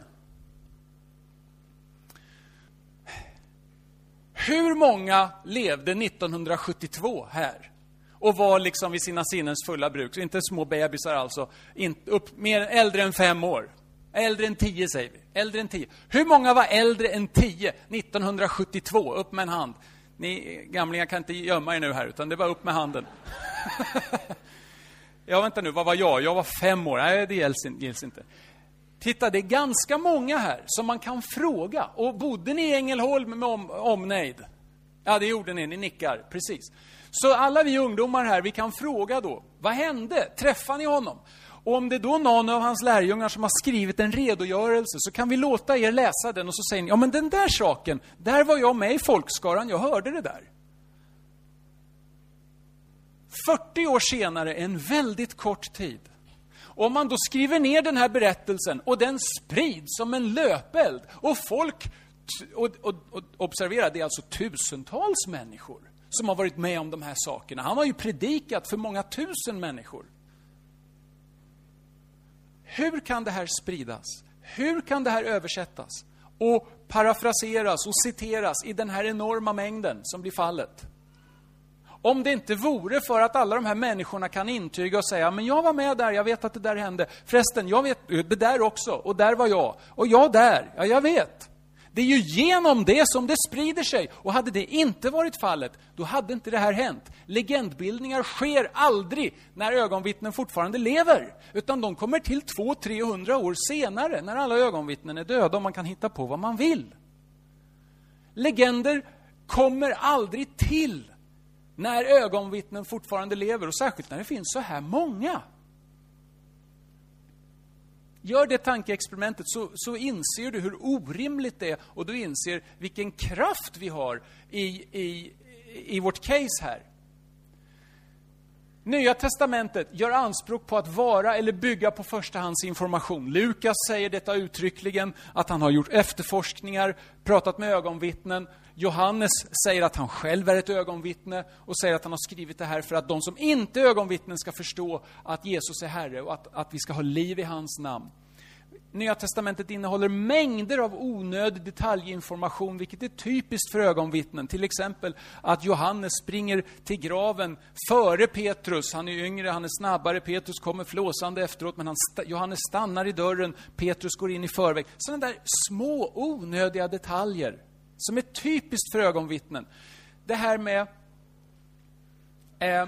Hur många levde 1972 här? Och var liksom vid sina sinnens fulla bruk. Så inte små bebisar alltså. Inte upp, mer, äldre än fem år. Äldre än tio säger vi. Äldre än tio. Hur många var äldre än tio 1972? Upp med en hand. Ni gamlingar kan inte gömma er nu här, utan det var upp med handen. ja, vänta nu, vad var jag? Jag var fem år. Nej, det gills inte. Titta, det är ganska många här som man kan fråga. Och bodde ni i Ängelholm med om, omnejd? Ja, det gjorde ni. Ni nickar. Precis. Så alla vi ungdomar här, vi kan fråga då. Vad hände? Träffade ni honom? Och om det är då någon av hans lärjungar som har skrivit en redogörelse så kan vi låta er läsa den och så säger ni, ja men den där saken, där var jag med i folkskaran, jag hörde det där. 40 år senare, en väldigt kort tid, om man då skriver ner den här berättelsen och den sprids som en löpeld och folk, och, och, och observera, det är alltså tusentals människor som har varit med om de här sakerna. Han har ju predikat för många tusen människor. Hur kan det här spridas? Hur kan det här översättas och parafraseras och citeras i den här enorma mängden som blir fallet? Om det inte vore för att alla de här människorna kan intyga och säga, men jag var med där, jag vet att det där hände. Förresten, jag vet det där också, och där var jag. Och jag där, ja jag vet. Det är ju genom det som det sprider sig. Och hade det inte varit fallet, då hade inte det här hänt. Legendbildningar sker aldrig när ögonvittnen fortfarande lever. Utan de kommer till 200-300 år senare, när alla ögonvittnen är döda och man kan hitta på vad man vill. Legender kommer aldrig till när ögonvittnen fortfarande lever, och särskilt när det finns så här många. Gör det tankeexperimentet så, så inser du hur orimligt det är och du inser vilken kraft vi har i, i, i vårt case här. Nya testamentet gör anspråk på att vara eller bygga på förstahandsinformation. Lukas säger detta uttryckligen, att han har gjort efterforskningar, pratat med ögonvittnen. Johannes säger att han själv är ett ögonvittne och säger att han har skrivit det här för att de som inte är ögonvittnen ska förstå att Jesus är Herre och att, att vi ska ha liv i hans namn. Nya testamentet innehåller mängder av onödig detaljinformation, vilket är typiskt för ögonvittnen. Till exempel att Johannes springer till graven före Petrus. Han är yngre, han är snabbare. Petrus kommer flåsande efteråt, men han, Johannes stannar i dörren. Petrus går in i förväg. Sådana där små onödiga detaljer som är typiskt för ögonvittnen. Det här med eh,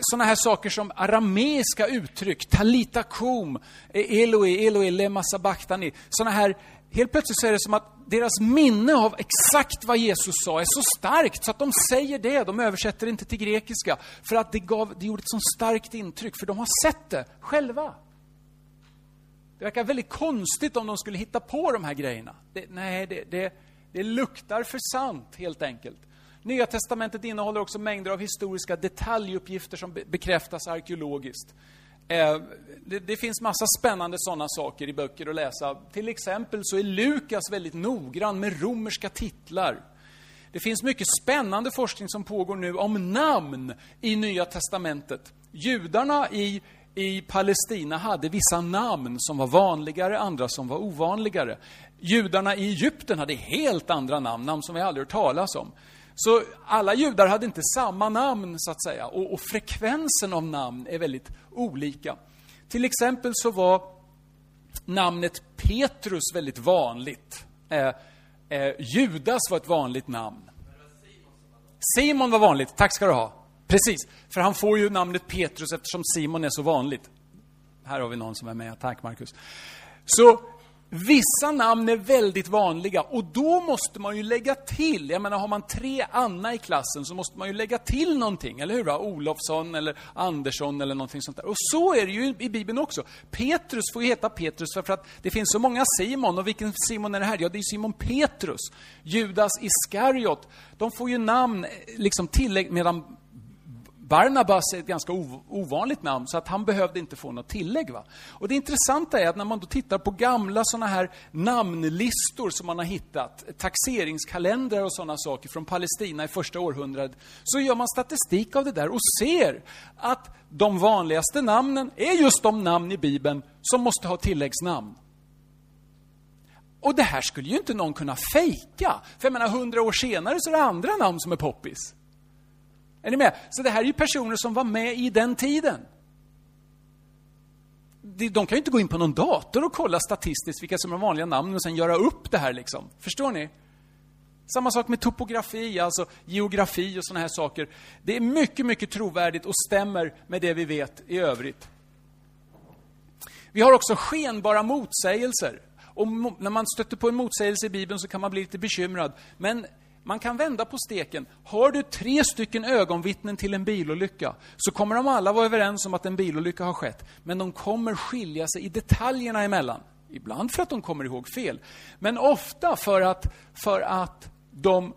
sådana här saker som arameiska uttryck, talita kum, eloi, eloi, lema sabachthani. Sådana här, helt plötsligt så är det som att deras minne av exakt vad Jesus sa är så starkt så att de säger det, de översätter inte till grekiska. För att det, gav, det gjorde ett så starkt intryck, för de har sett det själva. Det verkar väldigt konstigt om de skulle hitta på de här grejerna. Det, nej, det, det, det luktar för sant, helt enkelt. Nya testamentet innehåller också mängder av historiska detaljuppgifter som bekräftas arkeologiskt. Eh, det, det, finns massa spännande sådana saker i böcker att läsa. Till exempel så är Lukas väldigt noggrann med romerska titlar. Det finns mycket spännande forskning som pågår nu om namn i Nya Testamentet. Judarna i, i Palestina hade vissa namn som var vanligare, andra som var ovanligare. Judarna i Egypten hade helt andra namn, namn som vi aldrig hört talas om. Så alla judar hade inte samma namn, så att säga. Och, och frekvensen av namn är väldigt olika. Till exempel så var namnet Petrus väldigt vanligt. Eh, eh, Judas var ett vanligt namn. Simon var vanligt, tack ska du ha. Precis, för han får ju namnet Petrus eftersom Simon är så vanligt. Här har vi någon som är med, tack Markus. Så Vissa namn är väldigt vanliga och då måste man ju lägga till, jag menar har man tre Anna i klassen så måste man ju lägga till någonting, eller hur? Olofsson eller Andersson eller någonting sånt där. Och så är det ju i Bibeln också. Petrus får ju heta Petrus för att det finns så många Simon, och vilken Simon är det här? Ja, det är Simon Petrus. Judas Iskariot, de får ju namn, eh, liksom tillägg, medan Barnabas är ett ganska ovanligt namn, så att han behövde inte få något tillägg. Va? Och det intressanta är att när man då tittar på gamla såna här namnlistor som man har hittat, taxeringskalendrar och sådana saker från Palestina i första århundradet, så gör man statistik av det där och ser att de vanligaste namnen är just de namn i Bibeln som måste ha tilläggsnamn. Och det här skulle ju inte någon kunna fejka. För jag menar, hundra år senare så är det andra namn som är poppis. Är ni med? Så det här är ju personer som var med i den tiden. De kan ju inte gå in på någon dator och kolla statistiskt vilka som är vanliga namn och sen göra upp det här liksom. Förstår ni? Samma sak med topografi, alltså geografi och sådana här saker. Det är mycket, mycket trovärdigt och stämmer med det vi vet i övrigt. Vi har också skenbara motsägelser. Och när man stöter på en motsägelse i Bibeln så kan man bli lite bekymrad. Men man kan vända på steken. Har du tre stycken ögonvittnen till en bilolycka, så kommer de alla vara överens om att en bilolycka har skett. Men de kommer skilja sig i detaljerna emellan. Ibland för att de kommer ihåg fel, men ofta för att, för att de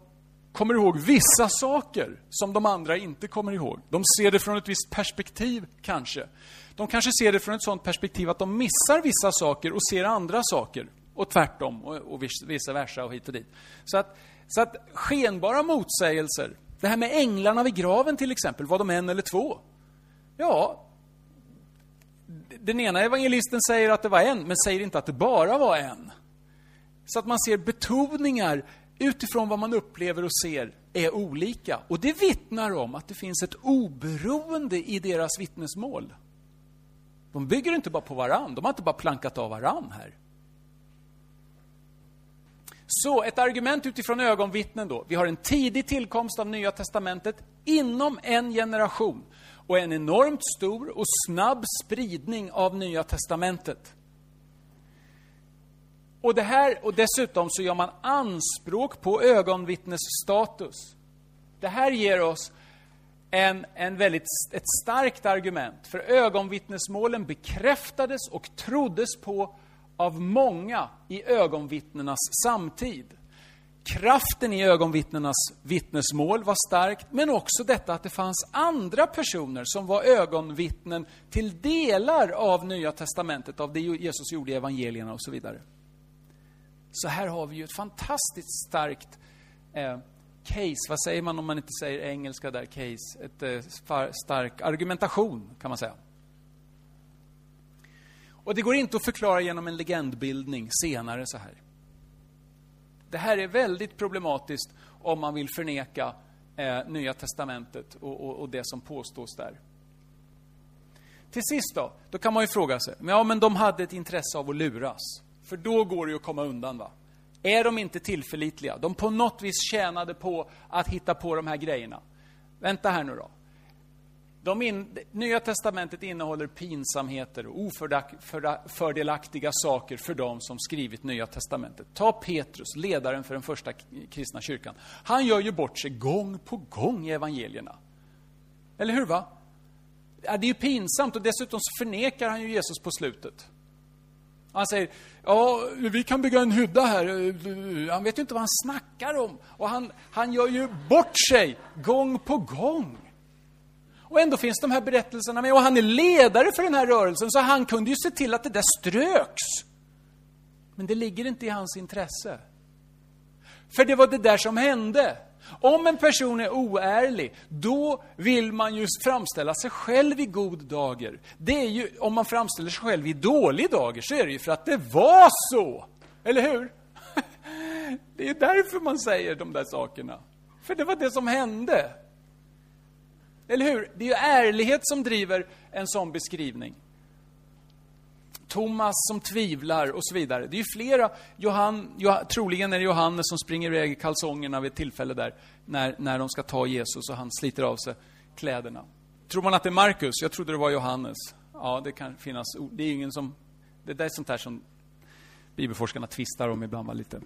kommer ihåg vissa saker som de andra inte kommer ihåg. De ser det från ett visst perspektiv, kanske. De kanske ser det från ett sådant perspektiv att de missar vissa saker och ser andra saker. Och tvärtom, och, och vice versa och hit och dit. Så att så att skenbara motsägelser, det här med änglarna vid graven till exempel, var de en eller två? Ja, den ena evangelisten säger att det var en, men säger inte att det bara var en. Så att man ser betoningar utifrån vad man upplever och ser är olika. Och det vittnar om att det finns ett oberoende i deras vittnesmål. De bygger inte bara på varann, de har inte bara plankat av varann här. Så ett argument utifrån ögonvittnen då. Vi har en tidig tillkomst av Nya Testamentet inom en generation och en enormt stor och snabb spridning av Nya Testamentet. Och, det här, och dessutom så gör man anspråk på ögonvittnesstatus. Det här ger oss en, en väldigt, ett starkt argument, för ögonvittnesmålen bekräftades och troddes på av många i ögonvittnenas samtid. Kraften i ögonvittnenas vittnesmål var starkt, men också detta att det fanns andra personer som var ögonvittnen till delar av Nya Testamentet, av det Jesus gjorde i evangelierna och så vidare. Så här har vi ju ett fantastiskt starkt eh, case, vad säger man om man inte säger engelska där, case? Ett eh, stark argumentation, kan man säga. Och det går inte att förklara genom en legendbildning senare så här. Det här är väldigt problematiskt om man vill förneka eh, Nya Testamentet och, och, och, det som påstås där. Till sist då, då kan man ju fråga sig, ja men de hade ett intresse av att luras. För då går det ju att komma undan va. Är de inte tillförlitliga? De på något vis tjänade på att hitta på de här grejerna. Vänta här nu då. De in, Nya Testamentet innehåller pinsamheter och ofördelaktiga saker för de som skrivit Nya Testamentet. Ta Petrus, ledaren för den första kristna kyrkan. Han gör ju bort sig gång på gång i evangelierna. Eller hur? va? Ja, det är ju pinsamt och dessutom förnekar han ju Jesus på slutet. Han säger, ja, vi kan bygga en hydda här. Han vet ju inte vad han snackar om. Och han, han gör ju bort sig gång på gång. Och ändå finns de här berättelserna med. Och han är ledare för den här rörelsen, så han kunde ju se till att det där ströks. Men det ligger inte i hans intresse. För det var det där som hände. Om en person är oärlig, då vill man ju framställa sig själv i god dager. Det är ju, om man framställer sig själv i dålig dager, så är det ju för att det var så. Eller hur? Det är därför man säger de där sakerna. För det var det som hände. Eller hur? Det är ju ärlighet som driver en sån beskrivning. Thomas som tvivlar och så vidare. Det är ju flera, Johan, Johan, troligen är det Johannes som springer iväg i kalsongerna vid ett tillfälle där, när, när de ska ta Jesus och han sliter av sig kläderna. Tror man att det är Markus? Jag trodde det var Johannes. Ja, det kan finnas, det är ingen som, det där är sånt där som bibelforskarna tvistar om ibland var lite.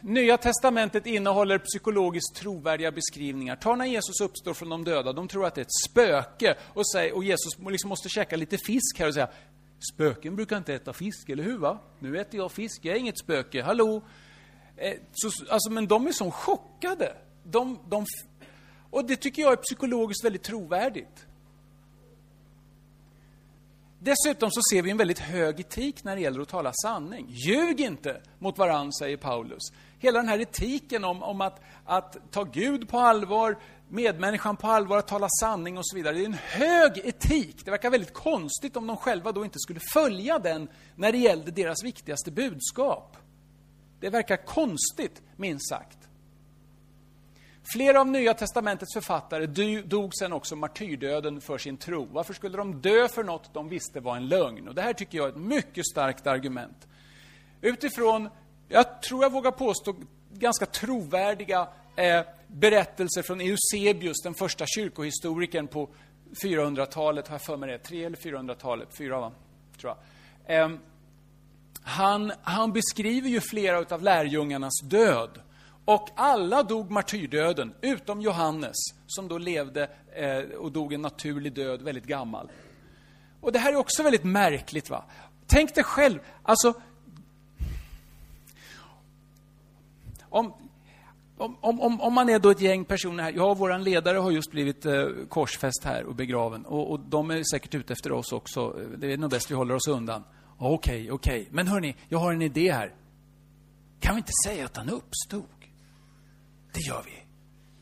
Nya testamentet innehåller psykologiskt trovärdiga beskrivningar. Ta när Jesus uppstår från de döda. De tror att det är ett spöke och, säger, och Jesus liksom måste käka lite fisk här och säga Spöken brukar inte äta fisk, eller hur? va? Nu äter jag fisk, jag är inget spöke, hallå? Eh, så, alltså, men de är så chockade. De, de, och det tycker jag är psykologiskt väldigt trovärdigt. Dessutom så ser vi en väldigt hög etik när det gäller att tala sanning. Ljug inte mot varann, säger Paulus. Hela den här etiken om, om att, att ta Gud på allvar, medmänniskan på allvar, att tala sanning och så vidare. Det är en hög etik. Det verkar väldigt konstigt om de själva då inte skulle följa den när det gällde deras viktigaste budskap. Det verkar konstigt, minst sagt. Flera av Nya Testamentets författare dog sen också martyrdöden för sin tro. Varför skulle de dö för något de visste var en lögn? Och det här tycker jag är ett mycket starkt argument. Utifrån, jag tror jag vågar påstå, ganska trovärdiga eh, berättelser från Eusebius, den första kyrkohistorikern på 400-talet, har jag för mig det, 3 eller 400-talet, 4 va, tror jag. Eh, han, han beskriver ju flera av lärjungarnas död. Och alla dog martyrdöden, utom Johannes, som då levde eh, och dog en naturlig död, väldigt gammal. Och det här är också väldigt märkligt. va? Tänk dig själv, alltså... Om, om, om, om man är då ett gäng personer här, ja, vår ledare har just blivit eh, korsfäst här och begraven. Och, och, de är säkert ute efter oss också. Det är nog bäst vi håller oss undan. Okej, okay, okej. Okay. Men hörni, jag har en idé här. Kan vi inte säga att han uppstod? Det gör vi.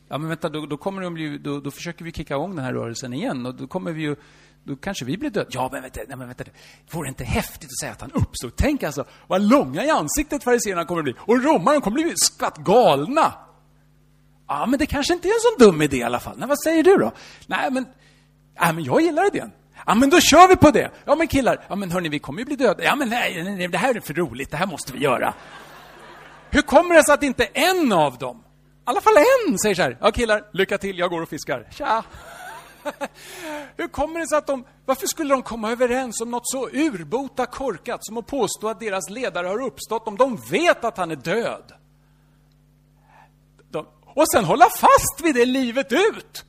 Ja, men vänta, då, då kommer de ju, då, då, försöker vi kicka igång den här rörelsen igen och då kommer vi ju, då kanske vi blir döda. Ja, men vänta, nej, men vänta, vore det inte häftigt att säga att han uppstod? Tänk alltså, vad långa i ansiktet fariséerna kommer att bli. Och romarna kommer att bli skvatt galna. Ja, men det kanske inte är en sån dum idé i alla fall. Nej, vad säger du då? Nej, men, nej, men jag gillar idén. Ja, men då kör vi på det. Ja, men killar, ja, men hörni, vi kommer ju bli döda. Ja, men nej, nej, nej, det här är för roligt. Det här måste vi göra. Hur kommer det sig att inte en av dem i alla fall en säger så här, ja killar, lycka till, jag går och fiskar. Tja! Hur kommer det sig att de, varför skulle de komma överens om något så urbota korkat som att påstå att deras ledare har uppstått om de vet att han är död? De, och sen hålla fast vid det livet ut!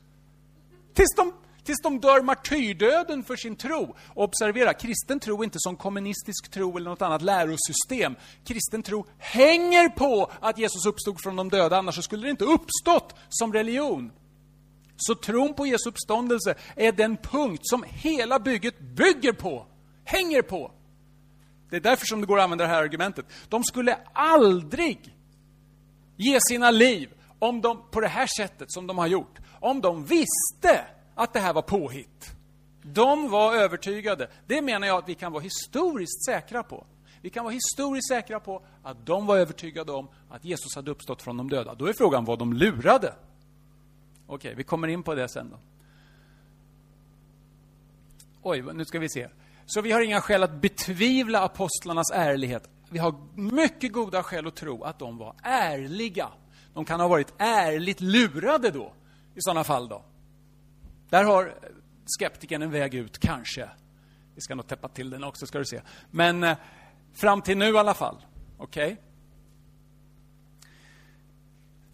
Tills de tills de dör martyrdöden för sin tro. observera, kristen tro är inte som kommunistisk tro eller något annat lärosystem. Kristen tro hänger på att Jesus uppstod från de döda, annars skulle det inte uppstått som religion. Så tron på Jesu uppståndelse är den punkt som hela bygget bygger på, hänger på. Det är därför som det går att använda det här argumentet. De skulle aldrig ge sina liv om de, på det här sättet som de har gjort, om de visste att det här var påhitt. De var övertygade. Det menar jag att vi kan vara historiskt säkra på. Vi kan vara historiskt säkra på att de var övertygade om att Jesus hade uppstått från de döda. Då är frågan var de lurade. Okej, vi kommer in på det sen då. Oj, nu ska vi se. Så vi har inga skäl att betvivla apostlarnas ärlighet. Vi har mycket goda skäl att tro att de var ärliga. De kan ha varit ärligt lurade då, i sådana fall då. Där har skeptikern en väg ut, kanske. Vi ska nog täppa till den också, ska du se. Men eh, fram till nu i alla fall. Okej? Okay?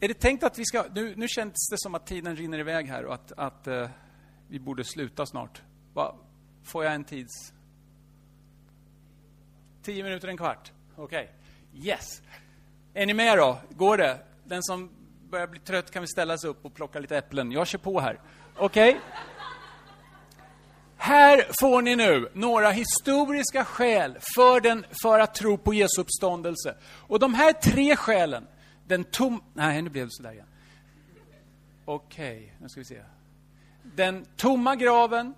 Är det tänkt att vi ska... Nu, nu känns det som att tiden rinner iväg här och att, att eh, vi borde sluta snart. Va, får jag en tids... Tio minuter, en kvart? Okej. Okay. Yes. Är ni med då? Går det? Den som börjar bli trött kan vi ställa sig upp och plocka lite äpplen. Jag kör på här. Okej? Okay? Här får ni nu några historiska skäl för, den, för att tro på Jesu uppståndelse. Och de här tre skälen, den tom... Nej, nu blev det sådär igen. Okej, okay, nu ska vi se. Den tomma graven.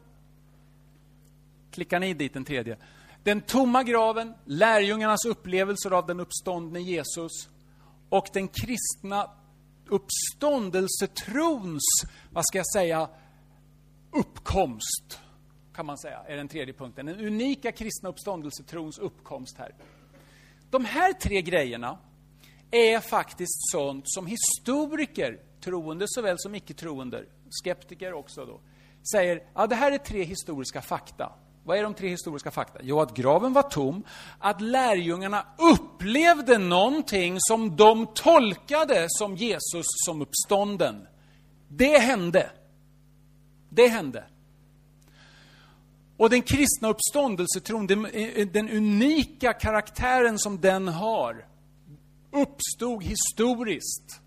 Klickar ni dit den tredje? Den tomma graven, lärjungarnas upplevelser av den uppståndne Jesus och den kristna uppståndelsetrons, vad ska jag säga, uppkomst, kan man säga, är den tredje punkten. Den unika kristna uppståndelsetrons uppkomst här. De här tre grejerna är faktiskt sånt som historiker, troende såväl som icke-troende, skeptiker också då, säger, ja det här är tre historiska fakta. Vad är de tre historiska fakta? Jo, att graven var tom, att lärjungarna upplevde någonting som de tolkade som Jesus som uppstånden. Det hände. Det hände. Och den kristna uppståndelsetron, den, eh, den unika karaktären som den har, uppstod historiskt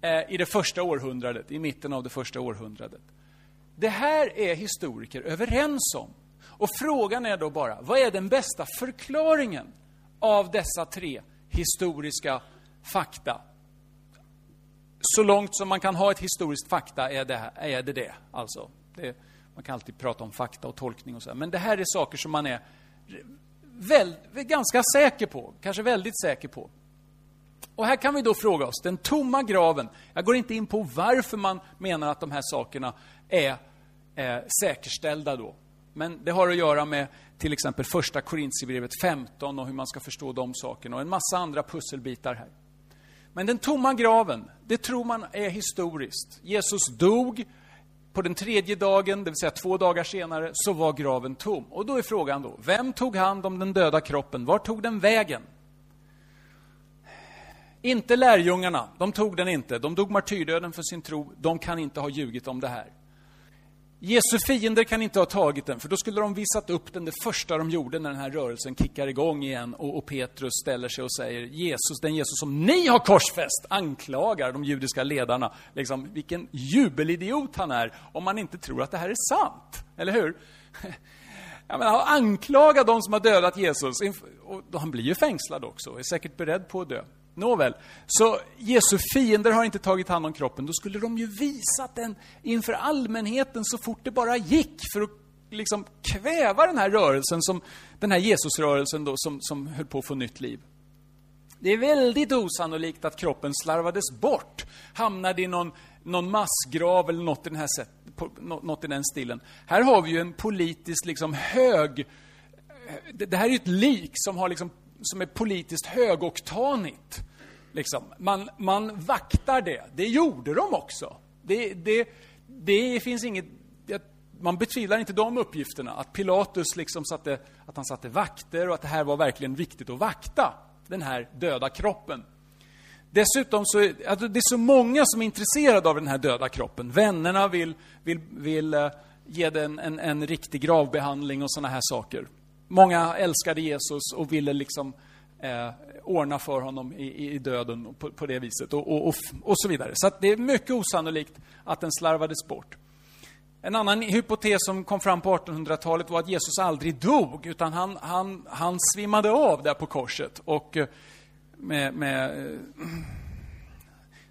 eh, i det första århundradet, i mitten av det första århundradet. Det här är historiker överens om. Och frågan är då bara, vad är den bästa förklaringen av dessa tre historiska fakta? Så långt som man kan ha ett historiskt fakta är det är det, det. Alltså, det, man kan alltid prata om fakta och tolkning och så. Men det här är saker som man är väl, ganska säker på, kanske väldigt säker på. Och här kan vi då fråga oss, den tomma graven. Jag går inte in på varför man menar att de här sakerna är eh, säkerställda då. Men det har att göra med till exempel första Korintierbrevet 15 och hur man ska förstå de sakerna och en massa andra pusselbitar här. Men den tomma graven, det tror man är historiskt. Jesus dog, på den tredje dagen, det vill säga två dagar senare, så var graven tom. Och då är frågan då, vem tog hand om den döda kroppen? Var tog den vägen? Inte lärjungarna, de tog den inte. De dog martyrdöden för sin tro. De kan inte ha ljugit om det här. Jesu fiender kan inte ha tagit den, för då skulle de visat upp den det första de gjorde när den här rörelsen kickar igång igen och, och Petrus ställer sig och säger Jesus, den Jesus som ni har korsfäst, anklagar de judiska ledarna. Liksom, vilken jubelidiot han är om man inte tror att det här är sant. Eller hur? Jag menar, anklaga de som har dödat Jesus. Och han blir ju fängslad också, är säkert beredd på att dö. Nåväl, så Jesu fiender har inte tagit hand om kroppen. Då skulle de ju visat den inför allmänheten så fort det bara gick för att liksom kväva den här rörelsen, som, den här Jesusrörelsen då, som, som höll på att få nytt liv. Det är väldigt osannolikt att kroppen slarvades bort, hamnade i någon, någon massgrav eller något i, den här sätt, på, något i den stilen. Här har vi ju en politiskt liksom hög... Det, det här är ju ett lik som, har liksom, som är politiskt högoktanigt. Liksom. Man, man vaktar det. Det gjorde de också. Det, det, det finns inget... Man betvivlar inte de uppgifterna. Att Pilatus liksom satte, att han satte vakter och att det här var verkligen viktigt att vakta den här döda kroppen. Dessutom så alltså det är så många som är intresserade av den här döda kroppen. Vännerna vill, vill, vill eh, ge den en, en riktig gravbehandling och sådana här saker. Många älskade Jesus och ville liksom eh, ordna för honom i, i döden på, på, det viset och, och, och, och så vidare. Så det är mycket osannolikt att den slarvades bort. En annan hypotes som kom fram på 1800-talet var att Jesus aldrig dog, utan han, han, han svimmade av där på korset och eh, med, med eh,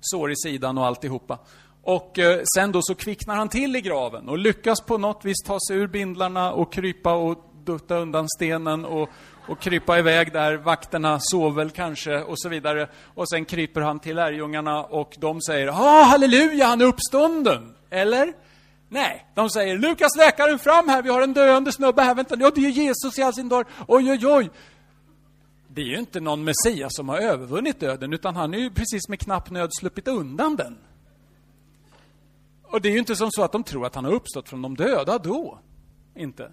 sår i sidan och alltihopa. Och eh, sen då så kvicknar han till i graven och lyckas på något vis ta sig ur bindlarna och krypa och dutta undan stenen och, och krypa iväg där. Vakterna sover kanske och så vidare. Och sen kryper han till lärjungarna och de säger ah, halleluja, han är uppstånden. Eller? Nej, de säger Lukas läkaren fram här, vi har en döende snubbe här, vänta, ja det är Jesus i all sin dag, oj oj oj. Det är ju inte någon Messias som har övervunnit döden, utan han är ju precis med knapp nöd sluppit undan den. Och det är ju inte som så att de tror att han har uppstått från de döda då. Inte.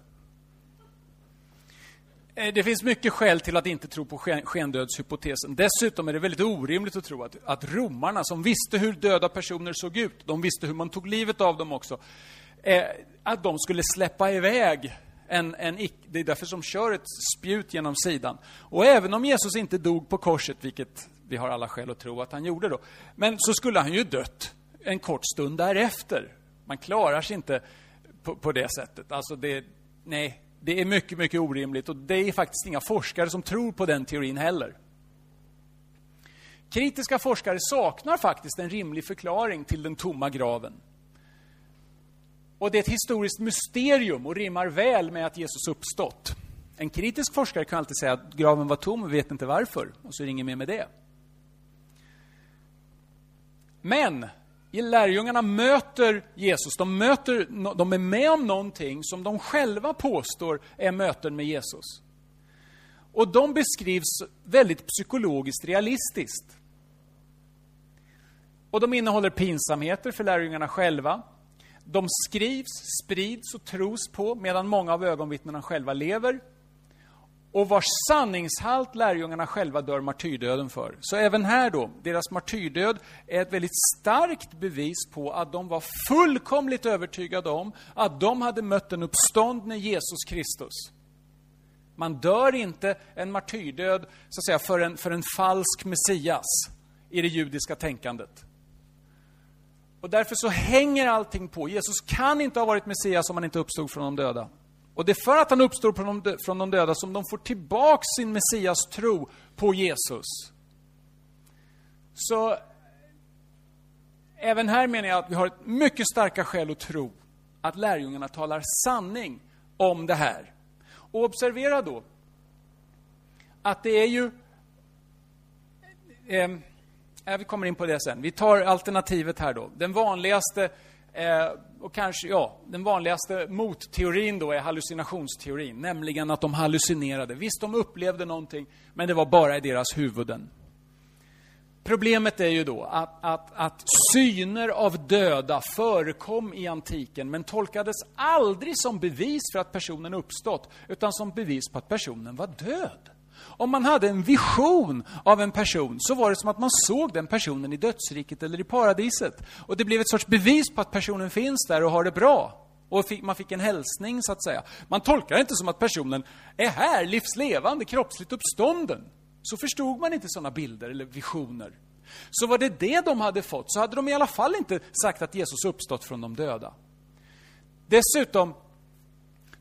Eh, det finns mycket skäl till att inte tro på skendödshypotesen. Dessutom är det väldigt orimligt att tro att, att romarna, som visste hur döda personer såg ut, de visste hur man tog livet av dem också, eh, att de skulle släppa iväg en, en Det är därför som kör ett spjut genom sidan. Och även om Jesus inte dog på korset, vilket vi har alla skäl att tro att han gjorde då, men så skulle han ju dött en kort stund därefter. Man klarar sig inte på, på det sättet. Alltså det, nej, det är mycket, mycket orimligt och det är faktiskt inga forskare som tror på den teorin heller. Kritiska forskare saknar faktiskt en rimlig förklaring till den tomma graven. Och det är ett historiskt mysterium och rimmar väl med att Jesus uppstått. En kritisk forskare kan alltid säga att graven var tom och vet inte varför, och så är det inget mer med det. Men lärjungarna möter Jesus, de, möter, de är med om någonting som de själva påstår är möten med Jesus. Och de beskrivs väldigt psykologiskt realistiskt. Och de innehåller pinsamheter för lärjungarna själva. De skrivs, sprids och tros på medan många av ögonvittnena själva lever och vars sanningshalt lärjungarna själva dör martyrdöden för. Så även här då, deras martyrdöd är ett väldigt starkt bevis på att de var fullkomligt övertygade om att de hade mött en uppståndne Jesus Kristus. Man dör inte en martyrdöd så att säga, för, en, för en falsk Messias i det judiska tänkandet. Och därför så hänger allting på. Jesus kan inte ha varit Messias om han inte uppstod från de döda. Och det är för att han uppstår från de döda som de får tillbaka sin Messias tro på Jesus. Så även här menar jag att vi har ett mycket starka skäl att tro att lärjungarna talar sanning om det här. Och observera då att det är ju... Eh, eh vi kommer in på det sen. Vi tar alternativet här då. Den vanligaste Eh, och kanske, ja, den vanligaste motteorin då är hallucinationsteorin, nämligen att de hallucinerade. Visst, de upplevde någonting, men det var bara i deras huvuden. Problemet är ju då att, att, att syner av döda förekom i antiken, men tolkades aldrig som bevis för att personen uppstått, utan som bevis på att personen var död. Om man hade en vision av en person så var det som att man såg den personen i dödsriket eller i paradiset. Och det blev ett sorts bevis på att personen finns där och har det bra. Och man fick en hälsning, så att säga. Man tolkar det inte som att personen är här, livslevande, kroppsligt uppstånden. Så förstod man inte sådana bilder eller visioner. Så var det det de hade fått, så hade de i alla fall inte sagt att Jesus uppstått från de döda. Dessutom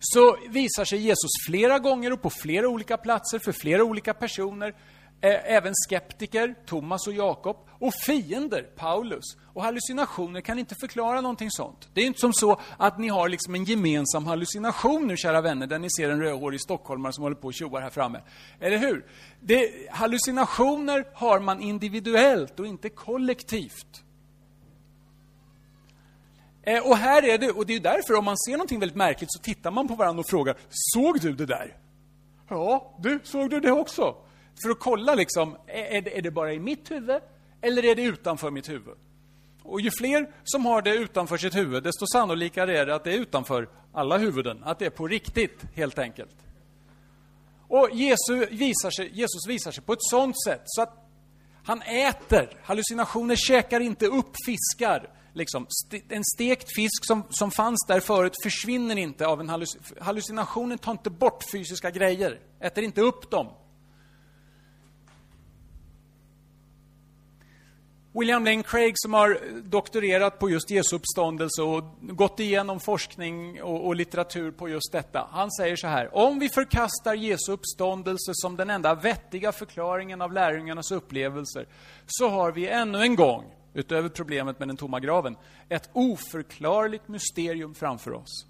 så visar sig Jesus flera gånger och på flera olika platser för flera olika personer. Eh, även skeptiker, Thomas och Jakob, och fiender, Paulus. Och hallucinationer kan inte förklara någonting sånt. Det är inte som så att ni har liksom en gemensam hallucination nu, kära vänner, där ni ser en rödhårig stockholmare som håller på och tjoar här framme. Eller hur? Det, hallucinationer har man individuellt och inte kollektivt. Eh, och här är det, och det är därför om man ser någonting väldigt märkligt så tittar man på varandra och frågar, såg du det där? Ja, du, såg du det också? För att kolla liksom, är det, är det bara i mitt huvud eller är det utanför mitt huvud? Och ju fler som har det utanför sitt huvud, desto sannolikare är det att det är utanför alla huvuden. Att det är på riktigt, helt enkelt. Och Jesus visar sig, Jesus visar sig på ett sånt sätt så att han äter. Hallucinationer käkar inte upp fiskar liksom, en stekt fisk som, som fanns där förut försvinner inte av en hallucination. Hallucinationen tar inte bort fysiska grejer, äter inte upp dem. William Lane Craig som har doktorerat på just Jesu uppståndelse och gått igenom forskning och, och, litteratur på just detta. Han säger så här, om vi förkastar Jesu uppståndelse som den enda vettiga förklaringen av lärjungarnas upplevelser, så har vi ännu en gång utöver problemet med den tomma graven, ett oförklarligt mysterium framför oss.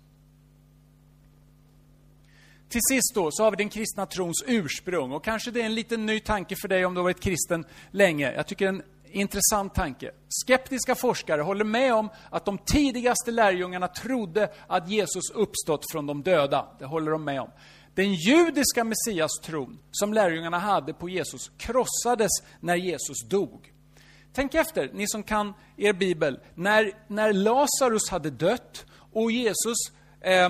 Till sist då, så har vi den kristna trons ursprung. Och kanske det är en liten ny tanke för dig om du har varit kristen länge. Jag tycker en intressant tanke. Skeptiska forskare håller med om att de tidigaste lärjungarna trodde att Jesus uppstått från de döda. Det håller de med om. Den judiska messiastron som lärjungarna hade på Jesus krossades när Jesus dog. Tänk efter, ni som kan er bibel. När, när Lazarus hade dött och Jesus eh,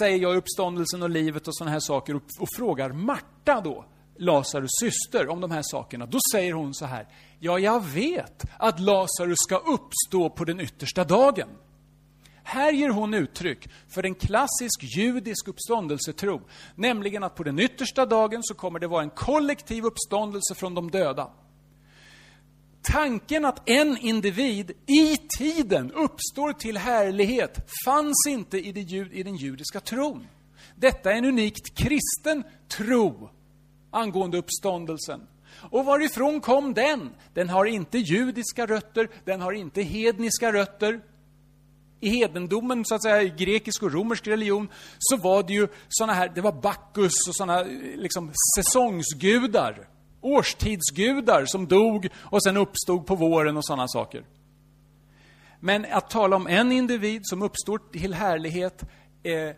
säger jag uppståndelsen och livet och sådana här saker och, och frågar Marta då, Lazarus syster, om de här sakerna. Då säger hon så här, ja, jag vet att Lazarus ska uppstå på den yttersta dagen. Här ger hon uttryck för en klassisk judisk uppståndelsetro, nämligen att på den yttersta dagen så kommer det vara en kollektiv uppståndelse från de döda. Tanken att en individ i tiden uppstår till härlighet fanns inte i, det, i den judiska tron. Detta är en unikt kristen tro angående uppståndelsen. Och varifrån kom den? Den har inte judiska rötter, den har inte hedniska rötter. I hedendomen, så att säga, i grekisk och romersk religion, så var det ju såna här, det var Bacchus och såna eh, liksom säsongsgudar, årstidsgudar som dog och sen uppstod på våren och sådana saker. Men att tala om en individ som uppstår till härlighet, eh, eh,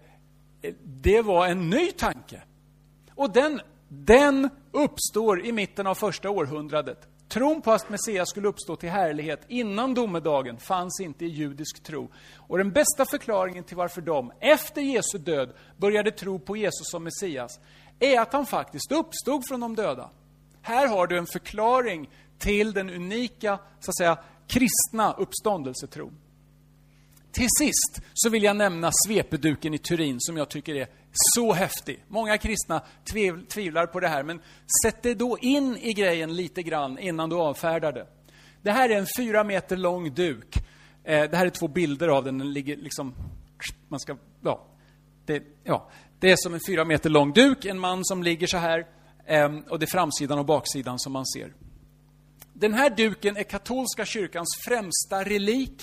det var en ny tanke. Och den, den uppstår i mitten av första århundradet. Tron på att Messias skulle uppstå till härlighet innan domedagen fanns inte i judisk tro. Och den bästa förklaringen till varför de, efter Jesu död, började tro på Jesus som Messias, är att han faktiskt uppstod från de döda. Här har du en förklaring till den unika, så att säga, kristna uppståndelsetron. Till sist så vill jag nämna svepeduken i Turin som jag tycker är så häftig. Många kristna tvivlar på det här, men sätt dig då in i grejen lite grann innan du avfärdar det. Det här är en fyra meter lång duk. Eh, det här är två bilder av den. Den ligger liksom... Man ska... Ja. Det, ja. det är som en fyra meter lång duk. En man som ligger så här. Ehm, och det är framsidan och baksidan som man ser. Den här duken är katolska kyrkans främsta relik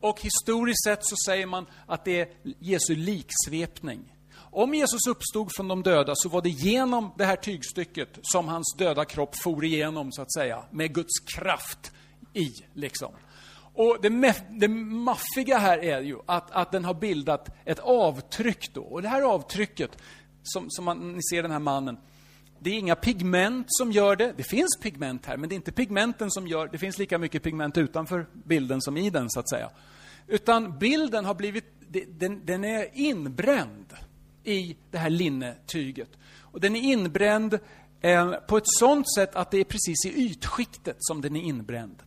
och historiskt sett så säger man att det är Jesu liksvepning. Om Jesus uppstod från de döda så var det genom det här tygstycket som hans döda kropp for igenom, så att säga, med Guds kraft i. Liksom. Och det, det maffiga här är ju att, att den har bildat ett avtryck då. Och det här avtrycket, som, som man, ni ser den här mannen, det är inga pigment som gör det. Det finns pigment här, men det är inte pigmenten som gör det. finns lika mycket pigment utanför bilden som i den, så att säga. Utan bilden har blivit, den, den är inbränd i det här linnetyget. Och den är inbränd eh, på ett sånt sätt att det är precis i ytskiktet som den är inbränd.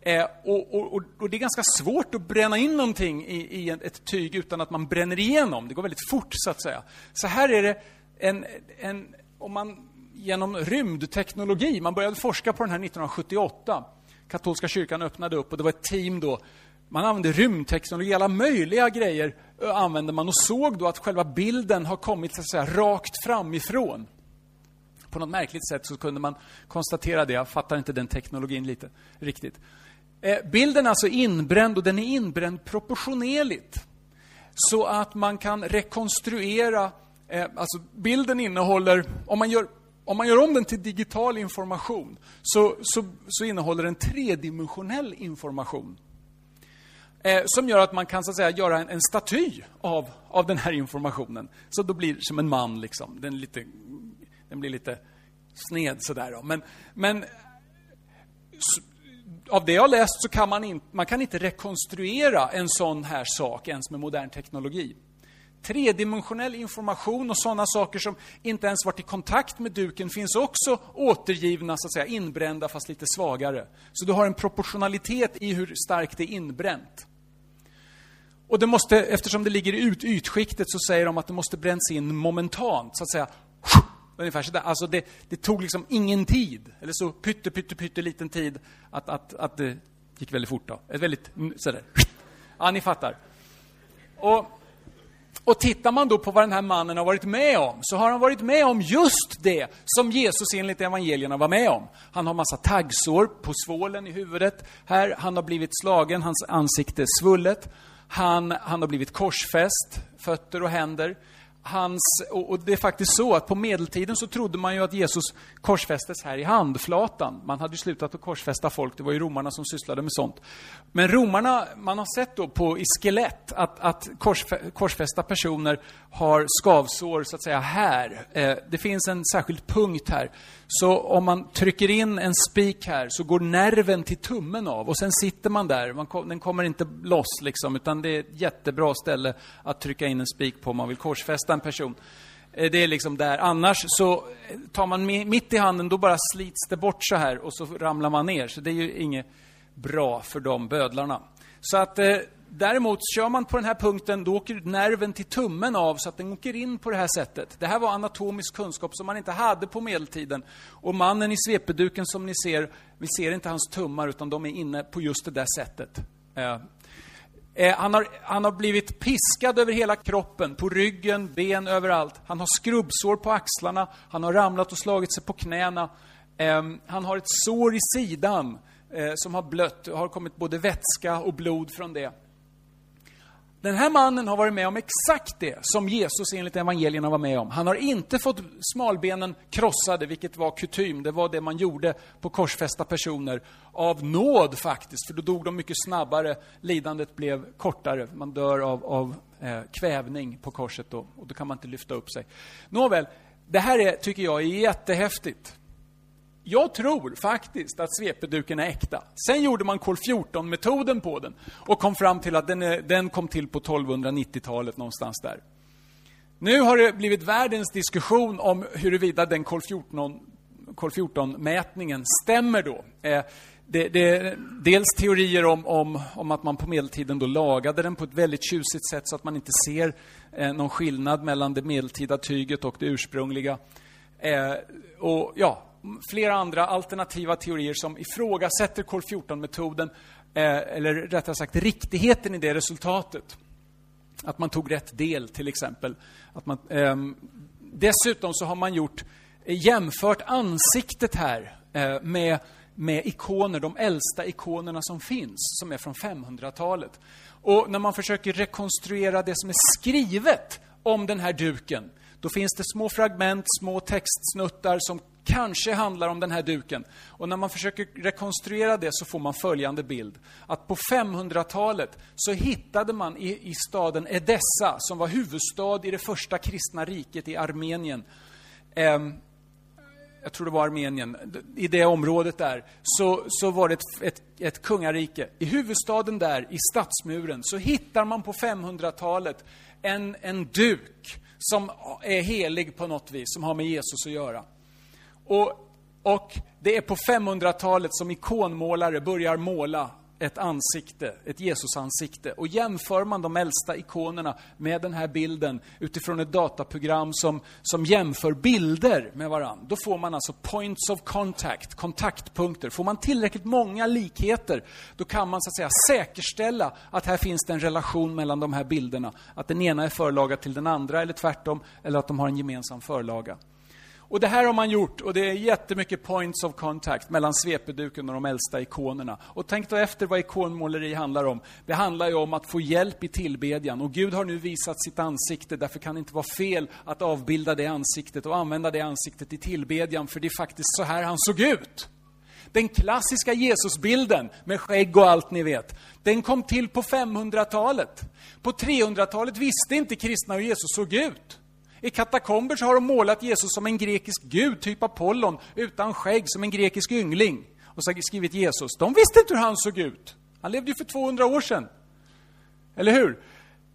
Eh, och, och, och, det är ganska svårt att bränna in någonting i, i ett tyg utan att man bränner igenom. Det går väldigt fort, så att säga. Så här är det en, en om man genom rymdteknologi, man började forska på den här 1978. Katolska kyrkan öppnade upp och det var ett team då man använde rymdteknologi, alla möjliga grejer använde man och såg då att själva bilden har kommit så att säga, rakt framifrån. På något märkligt sätt så kunde man konstatera det. Jag fattar inte den teknologin lite riktigt. Eh, bilden är alltså inbränd och den är inbränd proportionerligt. Så att man kan rekonstruera, eh, alltså bilden innehåller, om man gör om man gör om den till digital information så, så, så innehåller den tredimensionell information. Eh, som gör att man kan så att säga, göra en, en staty av, av den här informationen. Så då blir som en man, liksom. den, lite, den blir lite sned sådär. Då. Men, men så, av det jag har läst så kan man, in, man kan inte rekonstruera en sån här sak ens med modern teknologi. Tredimensionell information och sådana saker som inte ens varit i kontakt med duken finns också återgivna, så att säga, inbrända fast lite svagare. Så du har en proportionalitet i hur starkt det är inbränt. Och det måste, eftersom det ligger i ut, ytskiktet så säger de att det måste bränns in momentant, så att säga. Ungefär sådär. Alltså det, det tog liksom ingen tid, eller så pytte, pytte, pytte liten tid att, att, att det gick väldigt fort. Då. Ett väldigt sådär. Ja, ni fattar. Och, och tittar man då på vad den här mannen har varit med om, så har han varit med om just det som Jesus enligt evangelierna var med om. Han har massa taggsår på svålen i huvudet. Här, han har blivit slagen, hans ansikte är svullet. Han, han har blivit korsfäst, fötter och händer hans, och det är faktiskt så att på medeltiden så trodde man ju att Jesus korsfästes här i handflatan. Man hade ju slutat att korsfästa folk, det var ju romarna som sysslade med sånt. Men romarna, man har sett då på, i skelett att, att korsfä, korsfästa personer har skavsår så att säga här. Eh, det finns en särskild punkt här. Så om man trycker in en spik här så går nerven till tummen av och sen sitter man där. Man, den kommer inte loss liksom, utan det är ett jättebra ställe att trycka in en spik på om man vill korsfästa en person. Eh, det är liksom där. Annars så eh, tar man mitt i handen, då bara slits det bort så här och så ramlar man ner. Så det är ju inget bra för de bödlarna. Så att eh, däremot, kör man på den här punkten, då åker nerven till tummen av så att den åker in på det här sättet. Det här var anatomisk kunskap som man inte hade på medeltiden. Och mannen i svepeduken som ni ser, vi ser inte hans tummar utan de är inne på just det där sättet. Eh, Eh, han, har, han har blivit piskad över hela kroppen, på ryggen, ben, överallt. Han har skrubbsår på axlarna, han har ramlat och slagit sig på knäna. Eh, han har ett sår i sidan eh, som har blött, Det har kommit både vätska och blod från det. Den här mannen har varit med om exakt det som Jesus enligt evangelierna var med om. Han har inte fått smalbenen krossade, vilket var kutym. Det var det man gjorde på korsfästa personer. Av nåd faktiskt, för då dog de mycket snabbare. Lidandet blev kortare. Man dör av, av eh, kvävning på korset då, och då kan man inte lyfta upp sig. Nåväl, det här är, tycker jag är jättehäftigt. Jag tror faktiskt att svepeduken är äkta. Sen gjorde man kol 14-metoden på den och kom fram till att den, är, den kom till på 1290-talet någonstans där. Nu har det blivit världens diskussion om huruvida den kol 14-mätningen stämmer då. Eh, det, det, dels teorier om, om, om, att man på medeltiden då lagade den på ett väldigt tjusigt sätt så att man inte ser eh, någon skillnad mellan det medeltida tyget och det ursprungliga. Eh, och ja, flera andra alternativa teorier som ifrågasätter kol 14-metoden, eh, eller rättare sagt riktigheten i det resultatet. Att man tog rätt del, till exempel. Att man, eh, dessutom så har man gjort, eh, jämfört ansiktet här eh, med, med ikoner, de äldsta ikonerna som finns, som är från 500-talet. Och när man försöker rekonstruera det som är skrivet om den här duken, då finns det små fragment, små textsnuttar som kanske handlar om den här duken. Och när man försöker rekonstruera det så får man följande bild. Att på 500-talet så hittade man i, i staden Edessa, som var huvudstad i det första kristna riket i Armenien, eh, jag tror det var Armenien, i det området där, så, så var det ett, ett, ett kungarike. I huvudstaden där, i stadsmuren, så hittar man på 500-talet en, en duk som är helig på något vis, som har med Jesus att göra. Och, och det är på 500-talet som ikonmålare börjar måla ett ansikte, ett Jesusansikte. Och jämför man de äldsta ikonerna med den här bilden utifrån ett dataprogram som, som jämför bilder med varandra, då får man alltså points of contact, kontaktpunkter. Får man tillräckligt många likheter, då kan man så att säga säkerställa att här finns det en relation mellan de här bilderna. Att den ena är förlaga till den andra, eller tvärtom, eller att de har en gemensam förlaga. Och det här har man gjort och det är jättemycket points of contact mellan svepeduken och de äldsta ikonerna. Och tänk då efter vad ikonmåleri handlar om. Det handlar ju om att få hjälp i tillbedjan och Gud har nu visat sitt ansikte, därför kan det inte vara fel att avbilda det ansiktet och använda det ansiktet i tillbedjan, för det är faktiskt så här han såg ut. Den klassiska Jesusbilden med skägg och allt ni vet, den kom till på 500-talet. På 300-talet visste inte kristna hur Jesus såg ut. I katakomber så har de målat Jesus som en grekisk gud, typ Apollon, utan skägg, som en grekisk yngling. Och så skrivit Jesus. De visste inte hur han såg ut. Han levde ju för 200 år sedan. Eller hur?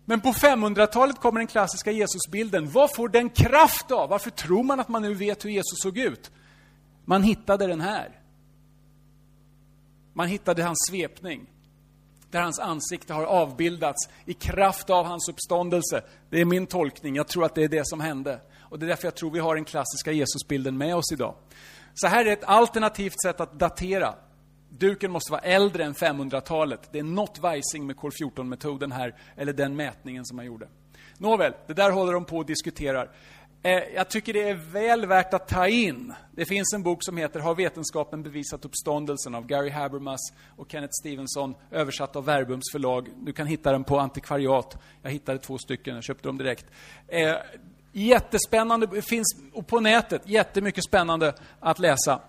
Men på 500-talet kommer den klassiska Jesusbilden. Vad får den kraft av? Varför tror man att man nu vet hur Jesus såg ut? Man hittade den här. Man hittade hans svepning där hans ansikte har avbildats i kraft av hans uppståndelse. Det är min tolkning, jag tror att det är det som hände. Och det är därför jag tror vi har den klassiska Jesusbilden med oss idag. Så här är ett alternativt sätt att datera. Duken måste vara äldre än 500-talet. Det är något vajsing med kol 14-metoden här, eller den mätningen som man gjorde. Nåväl, det där håller de på och diskuterar. Eh, jag tycker det är väl värt att ta in. Det finns en bok som heter Har vetenskapen bevisat uppståndelsen av Gary Habermas och Kenneth Stevenson, översatt av Verbums förlag. Du kan hitta den på antikvariat. Jag hittade två stycken, jag köpte dem direkt. Eh, jättespännande, finns på nätet, jättemycket spännande att läsa.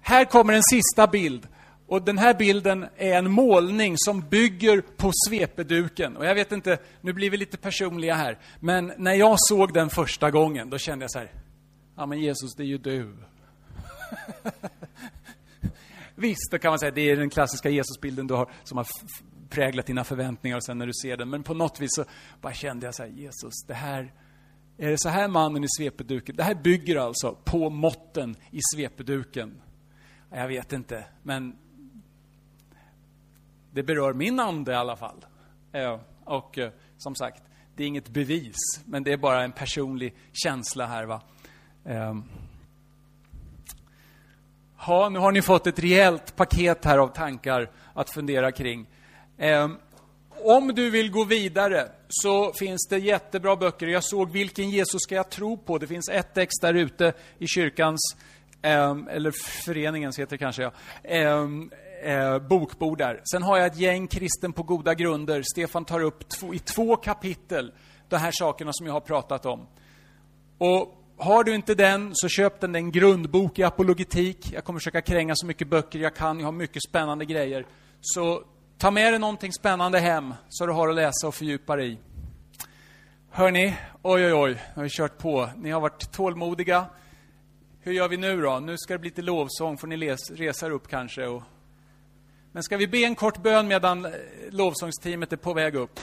Här kommer en sista bild och den här bilden är en målning som bygger på svepeduken. Och jag vet inte, nu blir vi lite personliga här, men när jag såg den första gången, då kände jag så här, ja men Jesus, det är ju du. Visst, då kan man säga, det är den klassiska Jesusbilden du har, som har präglat dina förväntningar och sen när du ser den. Men på något vis så bara kände jag så här, Jesus, det här, är det så här mannen i svepeduken? Det här bygger alltså på måtten i svepeduken. Jag vet inte, men det berör min ande i alla fall. Eh, och eh, som sagt, det är inget bevis, men det är bara en personlig känsla här. Va? Eh, ja, nu har ni fått ett rejält paket här av tankar att fundera kring. Om du vill gå vidare så finns det jättebra böcker. Jag såg Vilken Jesus ska jag tro på? Det finns ett ex där ute i kyrkans eller föreningens heter det kanske, ja. Eh, bokbord där. Sen har jag ett gäng kristen på goda grunder. Stefan tar upp två, i två kapitel de här sakerna som jag har pratat om. Och har du inte den, så köp den. Det är en grundbok i apologetik. Jag kommer försöka kränga så mycket böcker jag kan. Jag har mycket spännande grejer. Så ta med dig någonting spännande hem, så du har att läsa och fördjupa dig i. Hörni, oj, oj, oj, nu har vi kört på. Ni har varit tålmodiga. Hur gör vi nu då? Nu ska det bli lite lovsång, får ni les, resa er upp kanske. Och... Men ska vi be en kort bön medan eh, lovsångsteamet är på väg upp?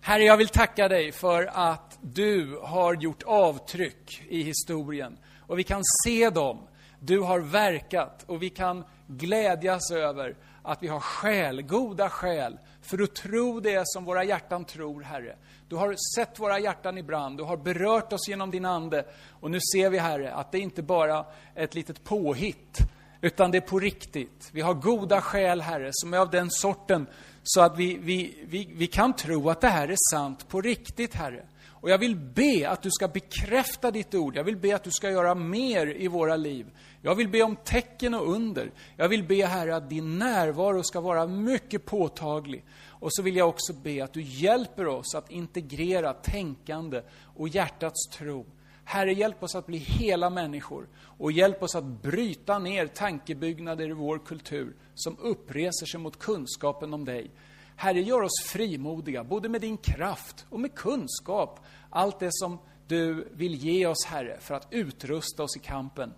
Herre, jag vill tacka dig för att du har gjort avtryck i historien. Och vi kan se dem. Du har verkat och vi kan glädjas över att vi har skäl, goda skäl, för att tro det som våra hjärtan tror, Herre. Du har sett våra hjärtan i brand, du har berört oss genom din Ande. Och nu ser vi, Herre, att det inte bara är ett litet påhitt, utan det är på riktigt. Vi har goda skäl, Herre, som är av den sorten så att vi, vi, vi, vi kan tro att det här är sant på riktigt, Herre. Och jag vill be att du ska bekräfta ditt ord. Jag vill be att du ska göra mer i våra liv. Jag vill be om tecken och under. Jag vill be, Herre, att din närvaro ska vara mycket påtaglig. Och så vill jag också be att du hjälper oss att integrera tänkande och hjärtats tro. Herre, hjälp oss att bli hela människor och hjälp oss att bryta ner tankebyggnader i vår kultur som uppreser sig mot kunskapen om dig. Herre, gör oss frimodiga, både med din kraft och med kunskap. Allt det som du vill ge oss, Herre, för att utrusta oss i kampen.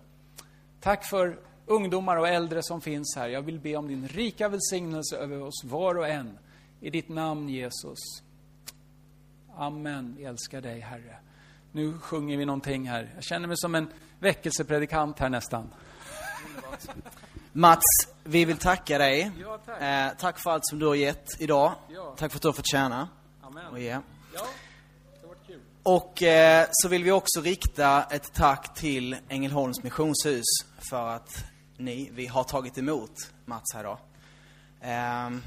Tack för ungdomar och äldre som finns här. Jag vill be om din rika välsignelse över oss var och en. I ditt namn, Jesus. Amen. Vi älskar dig, Herre. Nu sjunger vi någonting här. Jag känner mig som en väckelsepredikant här nästan. Mats, vi vill tacka dig. Ja, tack. Eh, tack för allt som du har gett idag. Ja. Tack för att du har fått tjäna Amen. och ge. Ja, kul. Och eh, så vill vi också rikta ett tack till Ängelholms missionshus för att ni, vi har tagit emot Mats här idag. Ehm,